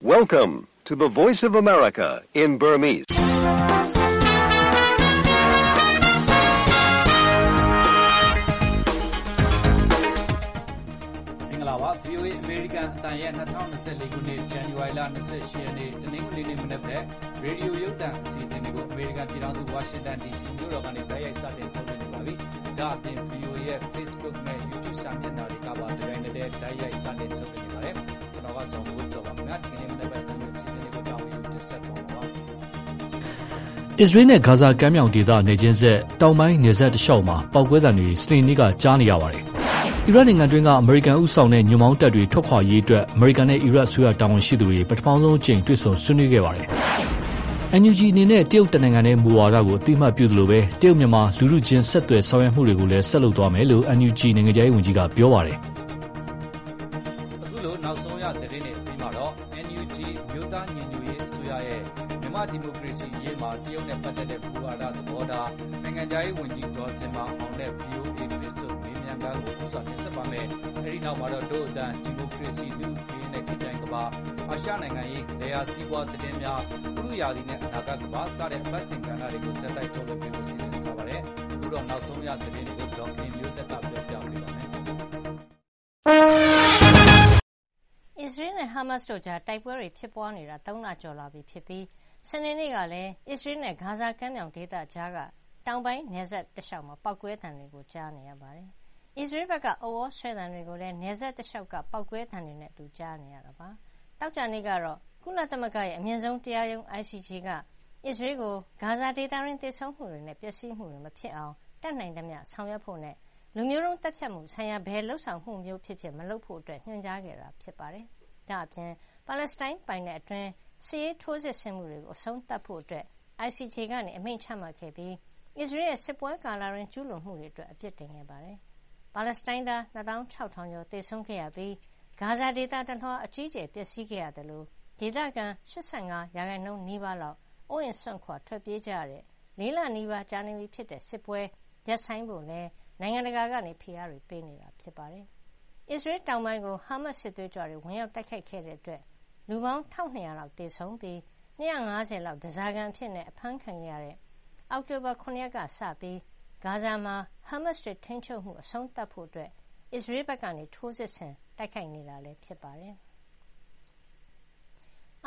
Welcome to the Voice of America in Burmese. ။မင်္ဂလာပါ VOA American အတန်ရဲ့2024ခုနှစ်ဇန်နဝါရီလ28ရက်နေ့တနင်္ဂနွေနေ့မနက်ဖြန်ရေဒီယိုရုပ်သံအစီအစဉ်တွေကို American ပြည်ထောင်စု Washington DC မြို့တော်ကနေတိုက်ရိုက်စတင်ထုတ်လွှင့်နေပါပြီ။ဒါအပြင် VOA ရဲ့ Facebook နဲ့ YouTube စာမျက်နှာတွေကပါဒီတိုင်းနဲ့တိုက်ရိုက်စတင်ထုတ်လွှင့်နေပါတယ်။ကျွန်တော် အစ္စရေးနဲ့ ဂါဇာကမ်းမြောင်ဒေသ နယ်ချင်းဆက်တောင်ပိုင်းနယ်စပ်တလျှောက်မှာ ပေါက်ကွဲသံတွေ စနေနေ့က ကြားနေရပါတယ်။အီရတ်နိုင်ငံတွင်းက အမေရိကန်ဦးဆောင်တဲ့ ညွန့်ပေါင်းတပ်တွေ ထွက်ခွာရေးအတွက် အမေရိကန်နဲ့ အီရတ်အစိုးရ တာဝန်ရှိသူတွေ ပထမဆုံးအကြိမ် တွေ့ဆုံဆွေးနွေးခဲ့ပါတယ်။ NUG အနေနဲ့ တရုတ်တနိုင်ငံရဲ့မူဝါဒကိုအတိအမှတ်ပြုသလိုပဲတရုတ်မြန်မာ လူလူချင်း ဆက်သွယ်ဆောင်ရွက်မှုတွေကိုလည်း ဆက်လုပ်သွားမယ်လို့ NUG နိုင်ငံခြားရေးဝန်ကြီးက ပြောပါတယ်။ မတ်စ်တို့ကြား တိုက်ပွဲတွေ ဖြစ်ပွားနေတာ ၃ လကျော်လာပြီဖြစ်ပြီး စနေနေ့ကလည်း အစ္စရေးနဲ့ ဂါဇာကမ်းမြောင်ဒေသကြားက တောင်ပိုင်းနယ်စပ်တလျှောက်မှာ ပေါက်ကွဲသံတွေ ကြားနေရပါတယ်။အစ္စရေးဘက်က ဥသြဆွဲသံတွေကိုလည်း နယ်စပ်တလျှောက်က ပေါက်ကွဲသံတွေနဲ့အတူ ကြားနေရတာပါ။သောကြာနေ့ကတော့ ကုလသမဂ္ဂရဲ့ အမြင့်ဆုံးတရားရုံး ICJ က အစ္စရေးကို ဂါဇာဒေသတွင်း သေဆုံးမှုတွေနဲ့ ပျက်စီးမှုတွေ မဖြစ်အောင် တတ်နိုင်သမျှ ဆောင်ရွက်ဖို့နဲ့ လူမျိုးတုန်းသတ်ဖြတ်မှုဆိုင်ရာ ဘယ်လုပ်ဆောင်မှုမျိုးဖြစ်ဖြစ် မလုပ်ဖို့ ညွှန်ကြားခဲ့တာ ဖြစ်ပါတယ်။ ဒါ့အပြင် ပါလက်စတိုင်းပိုင်နက်အတွင်း စစ်ရေးထိုးစစ်ဆင်မှုတွေကို အဆုံးသတ်ဖို့ ICJ က အမိန့်ချမှတ်ခဲ့ပြီး အစ္စရေးရဲ့ စစ်ပွဲကာလအတွင်း ကျူးလွန်မှုတွေအတွက် အပြစ်တင်ခဲ့ပါတယ်။ပါလက်စတိုင်းသား၂၆,၀၀၀ကျော် သေဆုံးခဲ့ရပြီး ဂါဇာဒေသတလွှား အကြီးအကျယ် ပျက်စီးခဲ့ရသလို ဒေသခံ ၈၅ ရာခိုင်နှုန်းနီးပါးလောက် အိုးအိမ်စွန့်ခွါထွက်ပြေးကြရတဲ့လေးလနီးပါး ကြာနေပြီဖြစ်တဲ့ စစ်ပွဲ ရပ်ဆိုင်းဖို့လည်း နိုင်ငံတကာက ဖိအားတွေ ပေးနေတာ ဖြစ်ပါတယ်။ အစ္စရေးတောင်ပိုင်းကို ဟာမတ်စ်စစ်သွေးကြွတွေ ဝင်ရောက်တိုက်ခိုက်ခဲ့တဲ့အတွက် လူပေါင်း ၁,၂၀၀ လောက် သေဆုံးပြီး ၂၅၀ လောက်ဓားစာခံအဖြစ် အဖမ်းခံခဲ့ရတဲ့ အောက်တိုဘာ ၇ ရက်ကစပြီး ဂါဇာမှာ ဟာမတ်စ်တွေ ထိန်းချုပ်မှု အဆုံးသတ်ဖို့ အစ္စရေးဘက်က ထိုးစစ်ဆင် တိုက်ခိုက်နေတာလည်းဖြစ်ပါတယ်။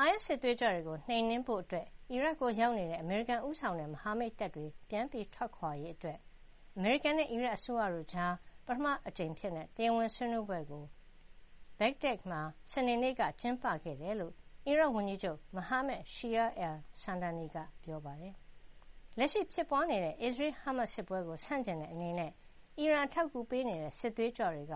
IS စစ်သွေးကြွတွေကို နှိမ်နင်းဖို့ အီရတ်ကို ရောက်နေတဲ့ အမေရိကန်ဦးဆောင်တဲ့ မဟာမိတ်တပ်တွေ ပြန်ထွက်ခွါရေးအတွက် အမေရိကန်နဲ့ အီရတ်အစိုးရတို့ကြား ပထမအကြိမ်တရားဝင်ဆွေးနွေးပွဲကို ဘဂ္ဂဒက်မှာ စနေနေ့က ကျင်းပခဲ့တယ်လို့ အီရတ်ဝန်ကြီးချုပ် Mohammad Shia al-Sudani က ပြောပါတယ်။လက်ရှိဖြစ်ပွားနေတဲ့ အစ္စရေး-ဟာမတ်စ် စစ်ပွဲကို ဆန့်ကျင်တဲ့အနေနဲ့ အီရန်အထောက်အကူပေးနေတဲ့ စစ်သွေးကြွတွေက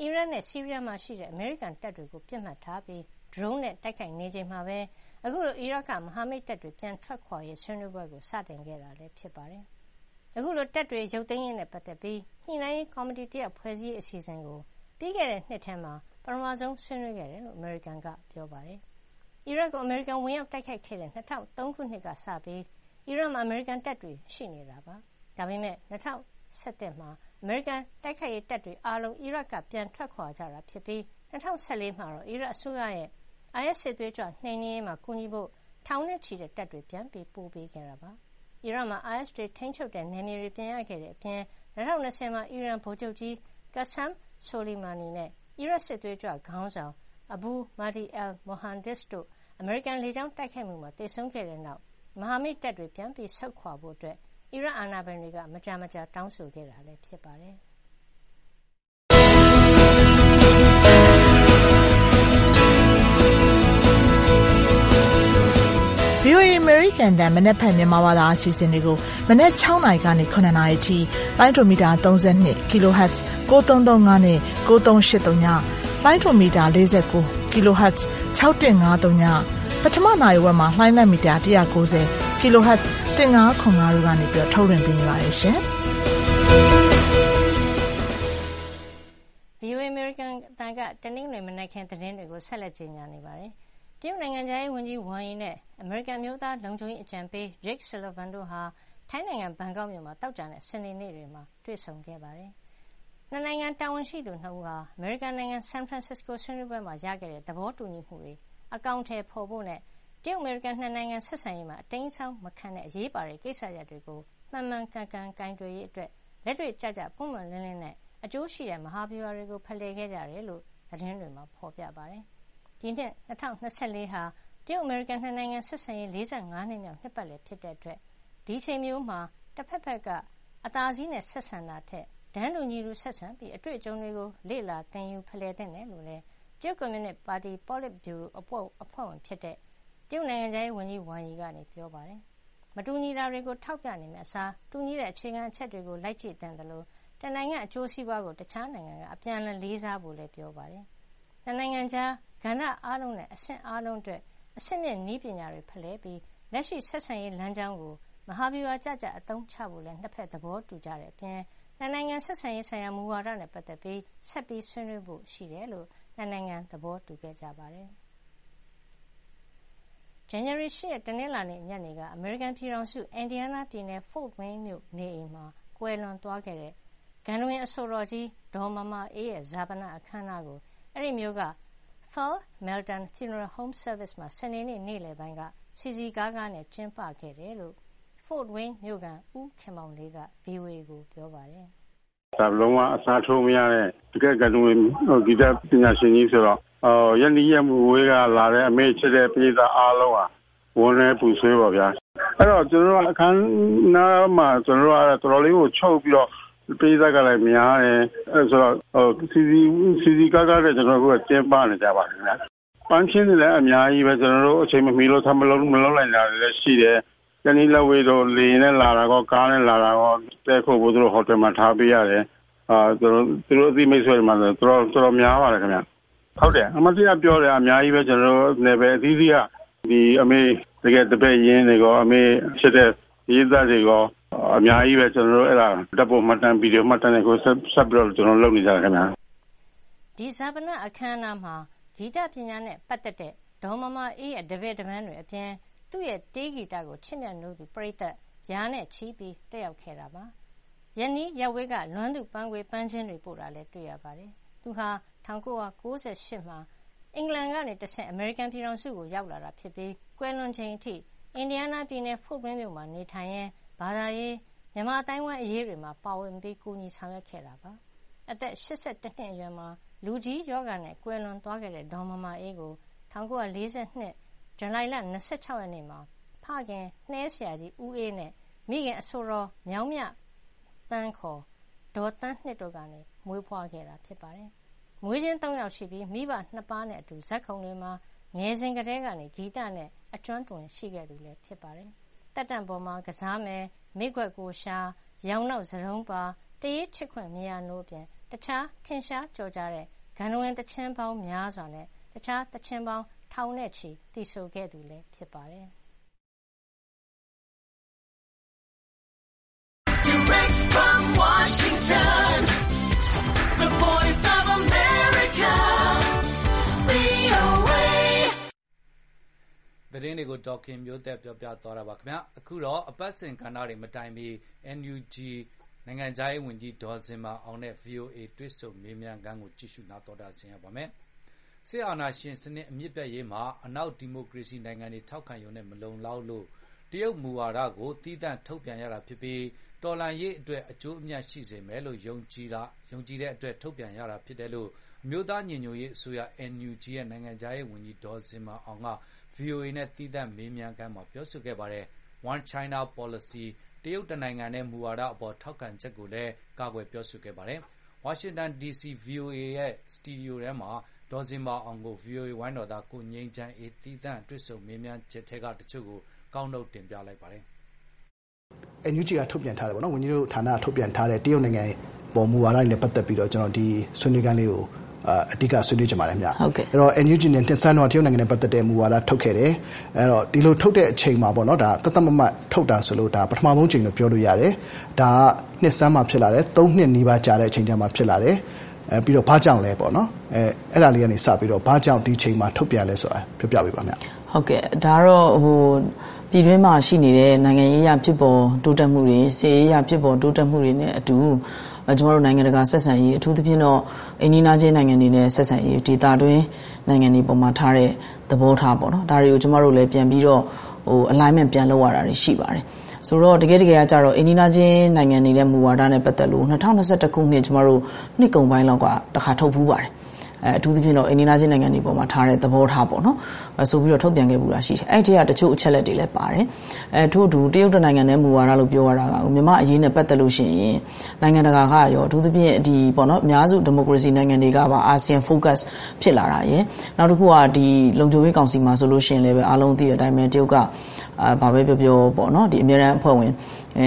အီရတ်နဲ့ ဆီးရီးယားမှာရှိတဲ့ အမေရိကန်တပ်တွေကို ပစ်မှတ်ထားပြီး ဒရုန်းနဲ့ တိုက်ခိုက်နေချိန်မှာပဲ အခုလို အီရတ်က မဟာမိတ်တပ်တွေ ပြန်ထွက်ခွါရေး ဆွေးနွေးပွဲကို စတင်ခဲ့တာလည်းဖြစ်ပါတယ်။ အခုလို တပ်တွေ ရုပ်သိမ်းရေးနဲ့ ပတ်သက်ပြီး ညှိနှိုင်းရေးကော်မတီတရပ် ဖွဲ့စည်းရေး အစီအစဉ်ကို ပြီးခဲ့တဲ့နှစ်ထဲမှာ ပထမဆုံး ဆွေးနွေးခဲ့တယ်လို့ အမေရိကန်က ပြောပါတယ်။အီရတ်ကို အမေရိကန် ဝင်ရောက်တိုက်ခိုက်ခဲ့တဲ့ ၂၀၀၃ ခုနှစ်ကစပြီး အီရတ်မှာ အမေရိကန်တပ်တွေ ရှိနေတာပါ။ဒါပေမယ့် ၂၀၁၁ မှာ အမေရိကန် တိုက်ခိုက်ရေးတပ်တွေ အားလုံး အီရတ်က ပြန်ထွက်ခွါကြတာဖြစ်ပြီး ၂၀၁၄ မှာတော့ အီရတ်အစိုးရရဲ့ IS စစ်သွေးကြွ နှိမ်နင်းရေးမှာ ကူညီဖို့ ထောင်နဲ့ချီတဲ့ တပ်တွေ ပြန်ပို့ပေးခဲ့တာပါ။ အီရတ်မှာ IS တွေ ထိန်းချုပ်တဲ့ နယ်မြေတွေ ပြန်ရခဲ့တဲ့အပြင် ၂၀၂၀ မှာ အီရန်ဗိုလ်ချုပ်ကြီး Qassem Soleimani နဲ့ အီရတ်စစ်သွေးကြွခေါင်းဆောင် Abu Mahdi al-Mohandes တို့ အမေရိကန်လေကြောင်းတိုက်ခိုက်မှုမှာ သေဆုံးခဲ့တဲ့နောက် မဟာမိတ်တပ်တွေ ပြန်ဆုတ်ခွါဖို့ အီရတ်အာဏာပိုင်တွေက မကြာမကြာ တောင်းဆိုခဲ့တာ ဖြစ်ပါတယ်။ အမေရိကန်အသံမနက်ဖြန်မြန်မာဘာသာအစီအစဉ်တွေကိုမနက်၆နာရီကနေ၇နာရီအထိလိုင်းဒိုမီတာ32 kHz 9335နဲ့9383ညလိုင်းဒိုမီတာ49 kHz 6153ညပထမနိုင်ဝက်မှာလှိုင်းလက်မီတာ190 kHz 1505တို့ကနေပြီးထုတ်လွှင့်ပေးနေပါတယ်ရှင်။ VOA American အတန်ကတနင်္ဂနွေမနက်ခင်းသတင်းတွေကိုဆက်လက်ကြီးညာနေပါတယ်။ တရုတ်နိုင်ငံခြားရေးဝန်ကြီး ဝမ်ယီနဲ့ အမေရိကန် အမျိုးသားလုံခြုံရေးအကြံပေး Jake Sullivan တို့ဟာ ထိုင်းနိုင်ငံ ဘန်ကောက်မြို့မှာ သောကြာနဲ့ စနေနေ့တွေမှာ တွေ့ဆုံခဲ့ပါတယ်။နှစ်နိုင်ငံ တာဝန်ရှိသူ ၂ ဦးဟာ အမေရိကန်နိုင်ငံ ဆန်ဖရန်စစ္စကို ဆွေးနွေးပွဲမှာ ရခဲ့တဲ့ သဘောတူညီမှုတွေ အကောင်အထည်ဖော်ဖို့နဲ့ တရုတ်-အမေရိကန် နှစ်နိုင်ငံ ဆက်ဆံရေးမှာ အတိမ်းအစောင်းမခံတဲ့ အရေးပါတဲ့ ကိစ္စရပ်တွေကို မှန်မှန်ကန်ကန် ကိုင်တွယ်ရေးအတွက် လက်တွေ့ကျကျ ပွင့်ပွင့်လင်းလင်းနဲ့ အကျိုးရှိတဲ့ မဟာဗျူဟာတွေကို ဖလှယ်ခဲ့ကြတယ်လို့ သတင်းတွေမှာ ဖော်ပြပါတယ်။ ဒီနှစ် ၂၀၂၄ ဟာ တရုတ်-အမေရိကန် နှစ်နိုင်ငံ ဆက်ဆံရေး ၄၅ နှစ်မြောက် နှစ်ပတ်လည် ဖြစ်တဲ့အတွက် ဒီအချိန်မျိုးမှာတဖက်ဖက်က အသာစီးနဲ့ ဆက်ဆံတာထက် တန်းတူညီတူ ဆက်ဆံပြီး အတွေ့အကြုံတွေကို လေ့လာသင်ယူ ဖလှယ်သင့်တယ်လို့လည်း တရုတ်ကွန်မြူနစ်ပါတီ ပေါလစ်ဗျူရိုအဖွဲ့ဝင်ဖြစ်တဲ့ တရုတ်နိုင်ငံခြားရေးဝန်ကြီးဝမ်ယီကပြောပါတယ်။မတူညီတာတွေကို ထောက်ပြနေမယ့်အစား တူညီတဲ့ အခြေခံအချက်တွေကို လိုက်ကြည့်သင့်သလို တနိုင်ငံအကျိုးစီးပွားကို တခြားနိုင်ငံက အပြန်အလှန် လေးစားဖို့လည်း ပြောပါတယ်။ နှစ်နိုင်ငံကြား ကဏ္ဍအားလုံးနဲ့ အဆင့်အားလုံးအတွက် အဆင့်မြင့်နည်းပညာတွေ ဖလှယ်ပြီး လက်ရှိ ဆက်ဆံရေးလမ်းကြောင်းကို မဟာဗျူဟာကျကျ အသုံးချဖို့လည်း နှစ်ဖက် သဘောတူကြတဲ့အပြင် နှစ်နိုင်ငံ ဆက်ဆံရေးဆိုင်ရာ မူဝါဒနဲ့ ပတ်သက်ပြီး ဆက်ပြီး ဆွေးနွေးဖို့ ရှိတယ်လို့ နှစ်နိုင်ငံ သဘောတူခဲ့ကြပါတယ်။ဇန်နဝါရီ ၈ ရက် တနင်္လာနေ့ ညနေက အမေရိကန်ပြည်ထောင်စု အင်ဒီယားနားပြည်နယ် Fort Wayne မြို့ နေအိမ်မှာ ကွယ်လွန်သွားခဲ့တဲ့ ဂန္ဓဝင် အဆိုတော်ကြီး ဒေါ်မာမာအေးရဲ့ ဈာပနအခမ်းအနားကို အဲဒီမြို့က Pearl Melton Funeral Home Service မှာ စနေနေ့ နေ့လယ်ပိုင်းက စည်စည်ကားကားနဲ့ ကျင်းပခဲ့တယ်လို့ Fort Wayne မြို့ခံ ဦးခင်မောင်လေးက VOA ကို ပြောပါတယ်။“လုံးဝအစားထိုးမရတဲ့ တကယ့် ဂန္ဓဝင် ဂီတပညာရှင်ကြီးဆိုတော့ရက်နီးရက်ဝေးကလာတဲ့ အမေ့ချစ်တဲ့ ပရိသတ်အားလုံးဟာ ဝမ်းနည်းပူဆွေးပေါ့ဗျာ။အဲဒီတော့ ကျနော်တို့အခမ်းအနားမှာ တော်တော်လေးကို ချုပ်ပြီးတော့ ပရိသတ်ကလည်းများတယ်။ဆိုတော့စည်စည်ကားကားနဲ့ကျနော်တို့ကျင်းပနေကြပါတယ်ခင်ဗျ။ပန်းခင်းတွေလည်းအများကြီးပဲ။ကျနော်တို့အချိန်မမီလို့ထပ်မလုပ်နိုင်တာတွေလည်းရှိတယ်။ရက်နီးလက်ဝေးတို့လေယာဉ်နဲ့လာတာကောကားနဲ့လာတာကောတည်းခိုဖို့သူတို့ဟိုတယ်မှာထားပေးရတယ်။သူတို့အသိမိတ်ဆွေတွေမှာတော်တော်များပါတယ်ခင်ဗျ။ဟုတ်တယ်အမှတ်တရပြောစရာအများကြီးပဲကျနော်တို့နယ်ပယ်အသီးသီးကဒီအမေတကယ်တပည့်ရင်းတွေရောအမေချစ်တဲ့ပရိသတ်တွေရော အများကြီးပဲကျနော်တို့အဲ့ဒါဓာတ်ပုံမှတ်တမ်းဗီဒီယိုမှတ်တမ်းတွေကိုဆက်ပြီးတော့ကျနော်တို့လုပ်နေကြတယ်ခင်ဗျာဒီဇာပနအခမ်းအနားမှာဂီတပညာနဲ့ပတ်သက်တဲ့ဒေါ်မမအေးရဲ့တပည့်တပန်းတွေအပြင်သူ့ရဲ့တေးဂီတကိုချစ်မြတ်နိုးသူပရိသတ်ရာနဲ့ချီပြီးတက်ရောက်ခဲ့တာပါ။ယနေ့ရက်ဝဲကလွမ်းသူပန်းခွေပန်းချင်းတွေပို့တာလည်းတွေ့ရပါတယ်။သူဟာ1998မှာအင်္ဂလန်ကနေတဆင့်အမေရိကန်ပြည်ထောင်စုကိုရောက်လာတာဖြစ်ပြီးကွယ်လွန်ချိန်အထိအင်ဒီယားနားပြည်နယ် Fort Wayne မြို့မှာနေထိုင်ရင်း ဘာသာရေး၊မြန်မာအသိုင်းအဝိုင်းအရေးတွေမှာ ပါဝင်ပြီး ကူညီဆောင်ရွက်ခဲ့တာပါ။အသက် ၈၁ နှစ်အရွယ်မှာ လူကြီးရောဂါနဲ့ ကွယ်လွန်သွားခဲ့တဲ့ ဒေါ်မာမာအေးကို ၁၉၄၂ ဇူလိုင်လ ၂၆ ရက်နေ့မှာ ဖခင် နှဲဆရာကြီးဦးအေးနဲ့ မိခင် အဆိုတော် မြောင်းမြသန်း ခေါ် ဒေါ်သန်းနှစ်တို့ကမွေးဖွားခဲ့တာ ဖြစ်ပါတယ်။မွေးချင်း ၃ ယောက်ရှိပြီး မိဘနှစ်ပါးနဲ့အတူ ဇာတ်ခုံတွေမှာ ငယ်စဉ်ကတည်းကနေဂီတနဲ့ အကျွမ်းတဝင် ရှိခဲ့သူလည်းဖြစ်ပါတယ်။ သက်တမ်းပေါ်မှာ ကစားမယ်၊မိကွက်ကိုရှာ၊ရောင်နောက်စတုံးပါ၊တရေးချစ်ခွင့်မြရာနိုး အပြင် တခြားထင်ရှားကျော်ကြားတဲ့ ဂန္ထဝင်သီချင်းပေါင်းများစွာနဲ့ တခြားသီချင်းပေါင်း ထောင်နဲ့ချီ သီဆိုခဲ့သူလည်း ဖြစ်ပါတယ်။ Direct from Washington, the voice of America, သတင်းတွေကို ဒေါ်ခင်မျိုးသက်ပြောပြသွားတာပါခင်ဗျာအခုတော့ အပတ်စဉ်ကဏ္ဍတွေ မတိုင်မီ NUG နိုင်ငံခြားရေးဝန်ကြီး ဒေါ်ဇင်မာအောင်နဲ့ VOA တွေ့ဆုံမေးမြန်းခန်းကို ကြည့်ရှုနားတော်တာဆင်ရပါမယ် စစ်အာဏာရှင်စနစ် အမြစ်ပြတ်ရေးမှာ အနောက်ဒီမိုကရေစီနိုင်ငံတွေ ထောက်ခံရုံနဲ့ မလုံလောက်လို့ တရုတ်မူဝါဒကို သီးသန့်ထုတ်ပြန်ရတာဖြစ်ပြီး တော်လှန်ရေးအတွက် အကျိုးအမြတ်ရှိစေမယ်လို့ ယုံကြည်တဲ့အတွက် ထုတ်ပြန်ရတာဖြစ်တယ်လို့ အမျိုးသားညီညွတ်ရေးအစိုးရ NUG ရဲ့ နိုင်ငံခြားရေးဝန်ကြီး ဒေါ်ဇင်မာအောင်က VOA နဲ့ သီးသန့်မေးမြန်းခန်းမှာ ပြောဆိုခဲ့ပါတယ်။ One China Policy တရုတ်တနိုင်ငံတည်းမူဝါဒအပေါ် ထောက်ခံချက်ကိုလည်း ကာကွယ်ပြောဆိုခဲ့ပါတယ်။ဝါရှင်တန်ဒီစီ VOA ရဲ့စတူဒီယိုထဲမှာ ဒေါ်ဇင်မာအောင်ကို VOA ဝိုင်းတော်သား ကိုငြိမ်းချမ်းအေး သီးသန့်တွေ့ဆုံမေးမြန်းချက်ထဲက တချို့ကို ကောက်နုတ်တင်ပြလိုက်ပါတယ်။ NUG ကထုတ်ပြန်ထားတယ်ပေါ့နော်ဝန်ကြီးတို့ဌာနကထုတ်ပြန်ထားတဲ့တရုတ်နိုင်ငံပေါ်မူဝါဒတွေနဲ့ပတ်သက်ပြီးတော့ကျွန်တော်ဒီဆွေးနွေးခန်းလေးကိုအဓိကဆွေးနွေးချင်ပါတယ်ခင်ဗျဟုတ်ကဲ့အဲ့တော့ NUG နဲ့နှစ်ဆန်းတော့တရုတ်နိုင်ငံနဲ့ပတ်သက်တဲ့မူဝါဒထုတ်ခဲ့တယ်အဲ့တော့ဒီလိုထုတ်တဲ့အချိန်မှာပေါ့နော်ဒါတသက်မမတ်ထုတ်တာဆိုလို့ဒါပထမဆုံးချိန်လို့ပြောလို့ရတယ်ဒါကနှစ်ဆန်းမှာဖြစ်လာတယ်၃နှစ်နီးပါးကြာတဲ့အချိန်ကျမှဖြစ်လာတယ်အဲပြီးတော့ဘာကြောင့်လဲပေါ့နော်အဲအဲ့ဒါလေးကနေစပြီးတော့ဘာကြောင့်ဒီချိန်မှာထုတ်ပြန်လဲဆိုတာပြောပြပေးပါမယ်ဟုတ်ကဲ့ဒါတော့ဟို ပြည်တွင်းမှာရှိနေတဲ့နိုင်ငံရေးအရဖြစ်ပေါ်တိုးတက်မှုတွေစီးရေးအရဖြစ်ပေါ်တိုးတက်မှုတွေနဲ့အတူဟကျမတို့နိုင်ငံတကာဆက်ဆံရေးအထူးသဖြင့်တော့အိန္ဒိယချင်းနိုင်ငံတွေနဲ့ဆက်ဆံရေးဒေသတွင်းနိုင်ငံတွေပေါ်မှာထားတဲ့သဘောထားပေါ့နော်ဒါတွေကိုကျမတို့လည်းပြန်ပြီးတော့ဟို alignment ပြန်လုပ်ရတာတွေရှိပါတယ်ဆိုတော့တကယ်တကယ်ကကြတော့အိန္ဒိယချင်းနိုင်ငံတွေရဲ့မူဝါဒနဲ့ပတ်သက်လို့2021ခုနှစ်ကျမတို့နှစ်ကုန်ပိုင်းလောက်ကတခါထုတ်ဖူးပါတယ် အဲအထူးသဖြင့်တော့အိန္ဒိယချင်းနိုင်ငံတွေပေါ်မှာထားတဲ့သဘောထားပေါ့နော်ဆိုပြီးတော့ထုတ်ပြန်ခဲ့ပူတာရှိတယ်အဲ့ဒီကတချို့အချက်လက်တွေလည်းပါတယ်အဲထို့အတူတရုတ်တနိုင်ငံနဲ့မူဝါဒလို့ပြောရတာကမြန်မာအရေးနဲ့ပတ်သက်လို့ရှိရင်နိုင်ငံတကာကရောအထူးသဖြင့်ဒီပေါ့နော်အများစုဒီမိုကရေစီနိုင်ငံတွေကပါအာဆီယံ focus ဖြစ်လာတာရယ်နောက်တစ်ခုကဒီလုံခြုံရေးကောင်စီမှာဆိုလို့ရှိရင်လည်းပဲအားလုံးသိတဲ့အတိုင်းပဲတရုတ်ကအာဘာပဲပြောပြောပေါ့နော်ဒီအများရန်အဖွဲ့ဝင်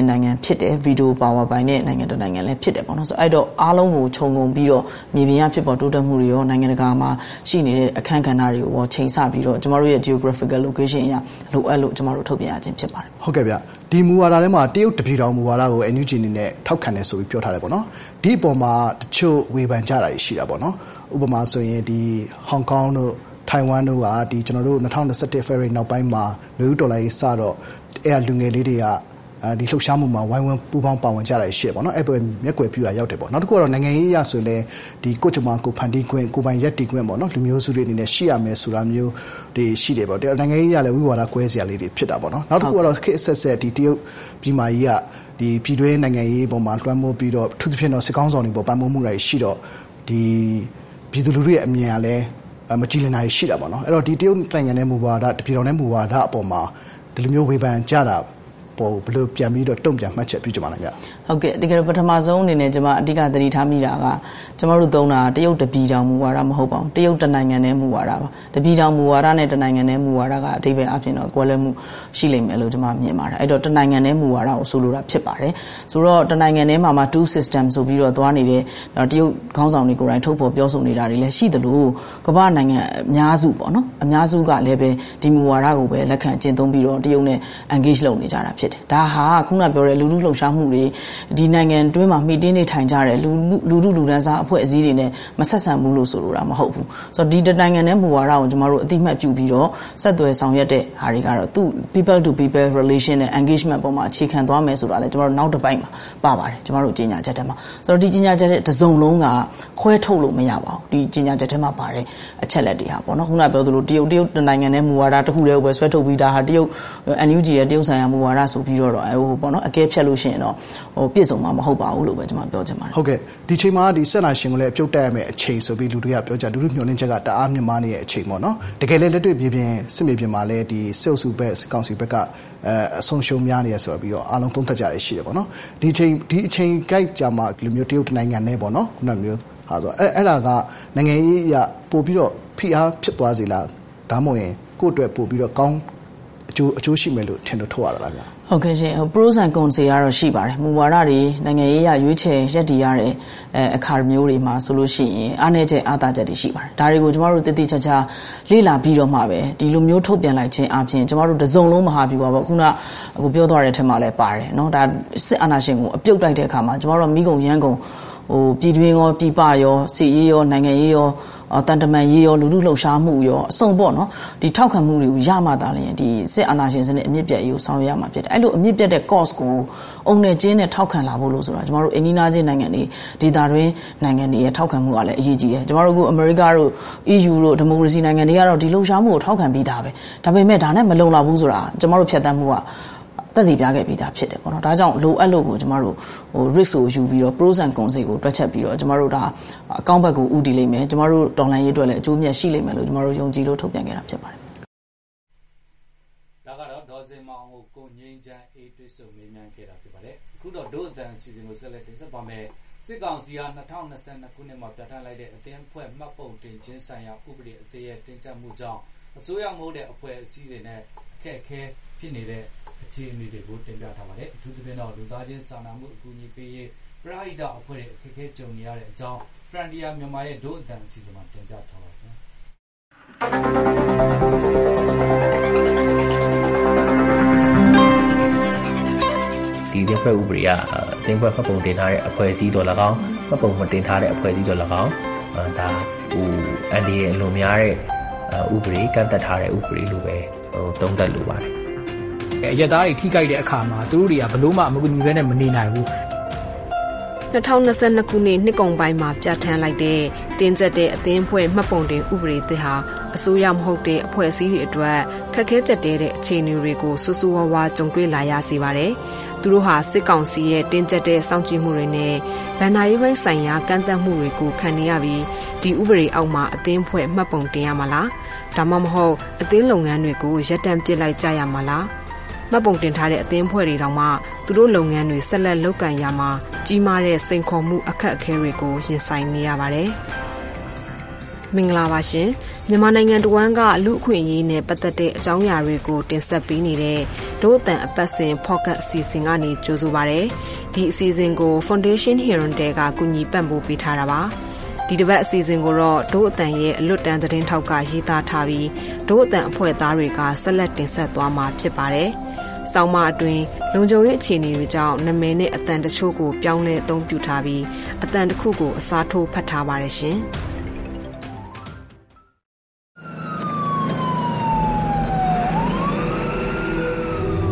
နိုင်ငံဖြစ်တယ်ဗီဒီယိုပါဝါပိုင်တဲ့နိုင်ငံတစ်နိုင်ငံလည်းဖြစ်တယ်ပေါ့နော်ဆိုအဲ့တော့အားလုံးကိုခြုံငုံပြီးတော့မြေပြင်ရဖြစ်ပေါ်တိုးတက်မှုတွေရောနိုင်ငံတကာမှာရှိနေတဲ့အခန်းကဏ္ဍတွေကိုရောချိန်ဆပြီးတော့ကျမတို့ရဲ့ geographical location အရလိုအပ်လို့ကျမတို့ထုတ်ပြန်ရခြင်းဖြစ်ပါတယ်ဟုတ်ကဲ့ဗျဒီမူဝါဒထဲမှာတရုတ်တပြည်တော်မူဝါဒကို NUG အနေနဲ့ထောက်ခံတယ်ဆိုပြီးပြောထားတယ်ပေါ့နော်ဒီအပေါ်မှာတချို့ဝေဖန်ကြတာရှိတာပေါ့နော်ဥပမာဆိုရင်ဒီဟောင်ကောင်တို့ထိုင်ဝမ်တို့ကဒီကျွန်တော်တို့2021 February နောက်ပိုင်းမှာလူဦးဒေါ်လာရေးစတော့အဲ့လူငယ်လေးတွေက ဒီလှုပ်ရှားမှုမှာဝိုင်းဝန်းပူးပေါင်းပါဝင်ကြတာရှိတယ်ပေါ့နော်အဲ့ပေါ်မျက်ကွယ်ပြူတာရောက်တယ်ပေါ့နောက်တစ်ခုကတော့နိုင်ငံရေးအရဆိုရင်ဒီကိုကြမကိုဖန်တီးခွင့်ကိုပိုင်ရက်တီခွင့်ပေါ့နော်လူမျိုးစုတွေအနေနဲ့ရှိရမယ်ဆိုတာမျိုးတွေရှိတယ်ပေါ့နိုင်ငံရေးအရလည်းဝိဝါဒကွဲစရာလေးတွေဖြစ်တာပေါ့နော်နောက်တစ်ခုကတော့ခေတ်ဆက်ဆက်ဒီတရုတ်ပြည်မာကြီးကဒီပြည်တွင်းနိုင်ငံရေးပုံမှာလွှမ်းမိုးပြီးတော့ထူးထူးဖြင့်တော့စစ်ကောင်းဆောင်တွေပေါ်ပံ့ပိုးမှုတွေရှိတော့ဒီပြည်သူလူထုရဲ့အမြင်ကလည်းမကြည်လင်တာရှိတာပေါ့နော်အဲ့တော့ဒီတရုတ်နိုင်ငံရဲ့မူဝါဒတပြည်တော်ရဲ့မူဝါဒအပေါ်မှာဒီလိုမျိုးဝေဖန်ကြတာ ပေါ်ဘယ်လိုပြန်ပြီးတော့တုံ့ပြန်မှတ်ချက်ပြုကြမှာလဲဗျဟုတ်ကဲ့တကယ်တော့ပထမဆုံးအနေနဲ့ကျွန်မအဓိကသတိထားမိတာကကျွန်တော်တို့သုံးတာတရုတ်တပြည်တောင်မူဝါဒမဟုတ်ပါဘူးတရုတ်တနိုင်ငံနဲ့မူဝါဒပါတပြည်တောင်မူဝါဒနဲ့တနိုင်ငံနဲ့မူဝါဒကအဓိပ္ပာယ်အပြင်တော့ကွဲလွဲမှုရှိလိမ့်မယ်လို့ကျွန်မမြင်ပါတယ်အဲ့တော့တနိုင်ငံနဲ့မူဝါဒကိုဆိုလိုတာဖြစ်ပါတယ်ဆိုတော့တနိုင်ငံနဲ့မှာမှာ two system ဆိုပြီးတော့သွားနေတဲ့တရုတ်ခေါင်းဆောင်တွေကိုယ်တိုင်ထုတ်ဖော်ပြောဆိုနေတာတွေလည်းရှိသလိုကမ္ဘာနိုင်ငံအများစုပေါ့နော်အများစုကလည်းပဲဒီမူဝါဒကိုပဲလက်ခံကျင့်သုံးပြီးတော့တရုတ်နဲ့ engage လုပ်နေကြတာဖြစ်တယ်ဒါဟာခုနပြောတဲ့လူလူလှုပ်ရှားမှုတွေဒီနိုင်ငံတွင်းမှာမှီတင်းနေထိုင်ကြတဲ့လူလူလူလူဒန်းစားအဖွဲ့အစည်းတွေနဲ့မဆက်ဆံဘူးလို့ဆိုလိုတာမဟုတ်ဘူးဆိုတော့ဒီတနိုင်ငံနဲ့မူဝါဒကိုကျမတို့အတိမတ်ပြုပြီးတော့ဆက်သွယ်ဆောင်ရွက်တဲ့ဟာတွေကတော့သူ people to people relation နဲ့ engagement ပေါ်မှာအခြေခံသွားမယ်ဆိုတာလည်းကျမတို့နောက်တစ်ပိုင်းမှာပါပါတယ်ကျမတို့ကြီးညာချက်ထဲမှာဆိုတော့ဒီကြီးညာချက်တဲ့တစ်စုံလုံးကခွဲထုတ်လို့မရပါဘူးဒီကြီးညာချက်ထဲမှာပါတဲ့အချက်လက်တွေဟာပေါ့နော်ခုနပြောသလိုတရုတ်တရုတ်တနိုင်ငံနဲ့မူဝါဒတစ်ခုတည်းကိုပဲဆွဲထုတ်ပြီးတာဟာတရုတ် NUG ရဲ့တရုတ်ဆိုင်ရာမူဝါဒဆိုပြီးတော့ဟိုပေါ့နော်အကဲဖြတ်လို့ရှိရင်တော့ဟိုပြည့်စုံမှာမဟုတ်ပါဘူးလို့ပဲကျွန်မပြောချင်ပါတယ်ဟုတ်ကဲ့ဒီချိန်မှာဒီဆက်နာရှင်ကိုလည်းအပြုတ်တက်ရမယ့်အချိန်ဆိုပြီးလူတွေကပြောကြလူလူမျှော်လင့်ချက်ကတအားမြင့်မားနေတဲ့အချိန်ပေါ့နော်တကယ်လည်းလက်တွေ့မြေပြင်စစ်မြေပြင်မှာလည်းဒီစစ်အုပ်စုဘက်စစ်ကောင်စီဘက်ကအဲအဆုံးရှုံးများနေရဆိုပြီးတော့အားလုံးသုံးသပ်ကြရရှိတယ်ပေါ့နော်ဒီချိန်ဒီအချိန်ကြိုက်ကြမှာလူမျိုးတရုတ်နိုင်ငံနဲ့ပေါ့နော်ခုနမျိုးဟာဆိုအဲအဲ့ဒါကနိုင်ငံရေးအရပို့ပြီးတော့ဖိအားဖြစ်သွားစေလားဒါမှမဟုတ်ရင်ကိုယ့်အတွက်ပို့ပြီးတော့ကောင်းအကျိုးအကျိုးရှိမယ်လို့ထင်လို့ထုတ်ရတာလားဗျာ ဟုတ်ကဲ့ရှင် pros and cons တွေကတော့ရှိပါတယ်မူဝါဒတွေနိုင်ငံရေးရရွေးချယ်ရက်တည်ရတဲ့အဲအခါမျိုးတွေမှာဆိုလို့ရှိရင်အားနည်းချက်အားသာချက်တွေရှိပါတယ်ဒါတွေကိုကျမတို့တည်တည်ချာချာလေ့လာပြီးတော့မှပဲဒီလိုမျိုးထုတ်ပြန်လိုက်ခြင်းအပြင်ကျမတို့တစုံလုံးမဟာဗျူဟာပေါ့ခုနအခုပြောသွားတဲ့အထက်မှာလည်းပါတယ်เนาะဒါစစ်အာဏာရှင်ကိုအပြုတ်တိုက်တဲ့အခါမှာကျမတို့မိကုံရန်ကုန်ဟိုပြည်တွင်းရောပြည်ပရောစီရေးရောနိုင်ငံရေးရော တန်တမန်ရေးရောလူလူလှုပ်ရှားမှုရောအစုံပေါ့နော်ဒီထောက်ခံမှုတွေကိုရမှသာလျှင်ဒီစစ်အာဏာရှင်စနစ်အမြင့်ပြတ်ရေးကိုဆောင်ရွက်ရမှာဖြစ်တယ်အဲ့လိုအမြင့်ပြတ်တဲ့ cost ကိုအုံနဲ့ကျင်းနဲ့ထောက်ခံလာဖို့လို့ဆိုတာကျမတို့အင်းနီနာချင်းနိုင်ငံတွေဒေသတွင်းနိုင်ငံတွေရဲ့ထောက်ခံမှုကလည်းအရေးကြီးတယ်ကျမတို့ကအမေရိကတို့ EU တို့ဒီမိုကရေစီနိုင်ငံတွေကတော့ဒီလှုပ်ရှားမှုကိုထောက်ခံပြီးသားပဲဒါပေမဲ့ဒါနဲ့မလုံလောက်ဘူးဆိုတာကျမတို့ဖြတ်တန်းမှုက သက်သေပြခဲ့ပြီးသားဖြစ်တယ်ပေါ့နော်ဒါကြောင့်လိုအပ်လို့ကိုကျမတို့ဟို risk ကိုယူပြီးတော့ pros and cons ကိုတွက်ချက်ပြီးတော့ကျမတို့ဒါအကောင့်ဘက်ကိုဥတည်လိမ့်မယ်ကျမတို့တော်လိုင်းရေးအတွက်လည်းအကျိုးမြတ်ရှိလိမ့်မယ်လို့ကျမတို့ယုံကြည်လို့ထုတ်ပြန်ခဲ့တာဖြစ်ပါတယ်ဒါကတော့ဒေါ်စင်မောင်ကိုကိုငိမ့်ချမ်းအေးတွေ့ဆုံမေးမြန်းခဲ့တာဖြစ်ပါတယ်အခုတော့ဒုအတန်စီစဉ်ကိုဆက်လက်တင်ဆက်ပါမယ်စစ်ကောင်စီဟာ2022ခုနှစ်မှာပြဋ္ဌာန်းလိုက်တဲ့အသင်းဖွဲ့မှတ်ပုံတင်ခြင်းဆိုင်ရာဥပဒေအသေးရဲ့တင်ကြမှုကြောင့်အစိုးရမိုးတဲ့အဖွဲ့အစည်းတွေနဲ့အခက်အခဲဖြစ်နေတဲ့ အခြေအနေတွေကိုတင်ပြထားပါတယ်အထူးသဖြင့်တော့လူသားချင်းစာနာမှုအကူအညီပေးရေးပရဟိတအဖွဲ့တွေအခက်အခဲကြုံနေရတဲ့အကြောင်း Frontier မြန်မာရဲ့ဒုအတန်အစီအစဉ်မှာတင်ပြထားပါတယ်ဒီရက်ဖွဲ့ဥပဒေကအသင်းဖွဲ့ဖတ်ပုံတင်ထားတဲ့အဖွဲ့အစည်းတော်၎င်းဖတ်ပုံမတင်ထားတဲ့အဖွဲ့အစည်းတော်၎င်းဒါဟိုအန်ဒီရဲ့အလွန်များတဲ့ဥပဒေကန့်သက်ထားတဲ့ဥပဒေလိုပဲဟိုသုံးသပ်လိုပါတယ် အရက်သားတွေထိကြိုက်တဲ့အခါမှာသူတို့တွေကဘလို့မှမကူညီဘဲနဲ့မနေနိုင်ဘူး2022ခုနှစ်နှစ်ကုန်ပိုင်းမှာပြဋ္ဌာန်းလိုက်တဲ့တင်းကျပ်တဲ့အသင်းအဖွဲ့မှတ်ပုံတင်ဥပဒေသစ်ဟာအစိုးရမဟုတ်တဲ့အဖွဲ့အစည်းတွေအတွက်ခက်ခဲကြက်တဲတဲ့အခြေအနေတွေကိုဆူဆူဝါးဝါကြုံတွေ့လာရစေပါတယ်။သူတို့ဟာစစ်ကောင်စီရဲ့တင်းကျပ်တဲ့စောင့်ကြည့်မှုတွေနဲ့ဗန်နာရေးပိုင်းဆိုင်ရာကန့်သတ်မှုတွေကိုခံနေရပြီးဒီဥပဒေအောက်မှာအသင်းအဖွဲ့မှတ်ပုံတင်ရမှာလား။ဒါမှမဟုတ်အသင်းလုပ်ငန်းတွေကိုရပ်တန့်ပစ်လိုက်ကြရမှာလား။ မှတ်ပုံတင်ထားတဲ့အသင်းဖွဲ့တွေတောင်မှသူတို့လုပ်ငန်းတွေဆက်လက်လုပ်ကင်ရမှာကြီးမားတဲ့စိန်ခေါ်မှုအခက်အခဲတွေကိုရင်ဆိုင်နေရပါတယ်။မင်္ဂလာပါရှင်မြန်မာနိုင်ငံတဝန်းကလူအခွင့်အရေးနဲ့ပတ်သက်တဲ့အကြောင်းအရာတွေကိုတင်ဆက်ပေးနေတဲ့ဒို့အတန်အပတ်စဉ် Pocket အစီအစဉ်ကနေကြိုဆိုပါရစေ။ဒီအစီအစဉ်ကို Foundation Heron တဲကကူညီပံ့ပိုးပေးထားတာပါ။ဒီတစ်ပတ်အစီအစဉ်ကိုတော့ဒို့အတန်ရဲ့အလွတ်တန်းသတင်းထောက်ကရေးသားထားပြီးဒို့အတန်အဖွဲ့သားတွေကဆက်လက်တင်ဆက်သွားမှာဖြစ်ပါတယ်။ ဆောင်းပါးအတွင်းလုံခြုံရေးအခြေအနေတွေကြောင့်နာမည်နဲ့အတန်တချို့ကိုပြောင်းလဲအသုံးပြုထားပြီးအတန်တစ်ခုကိုအစားထိုးဖတ်ထားပါရရှင်။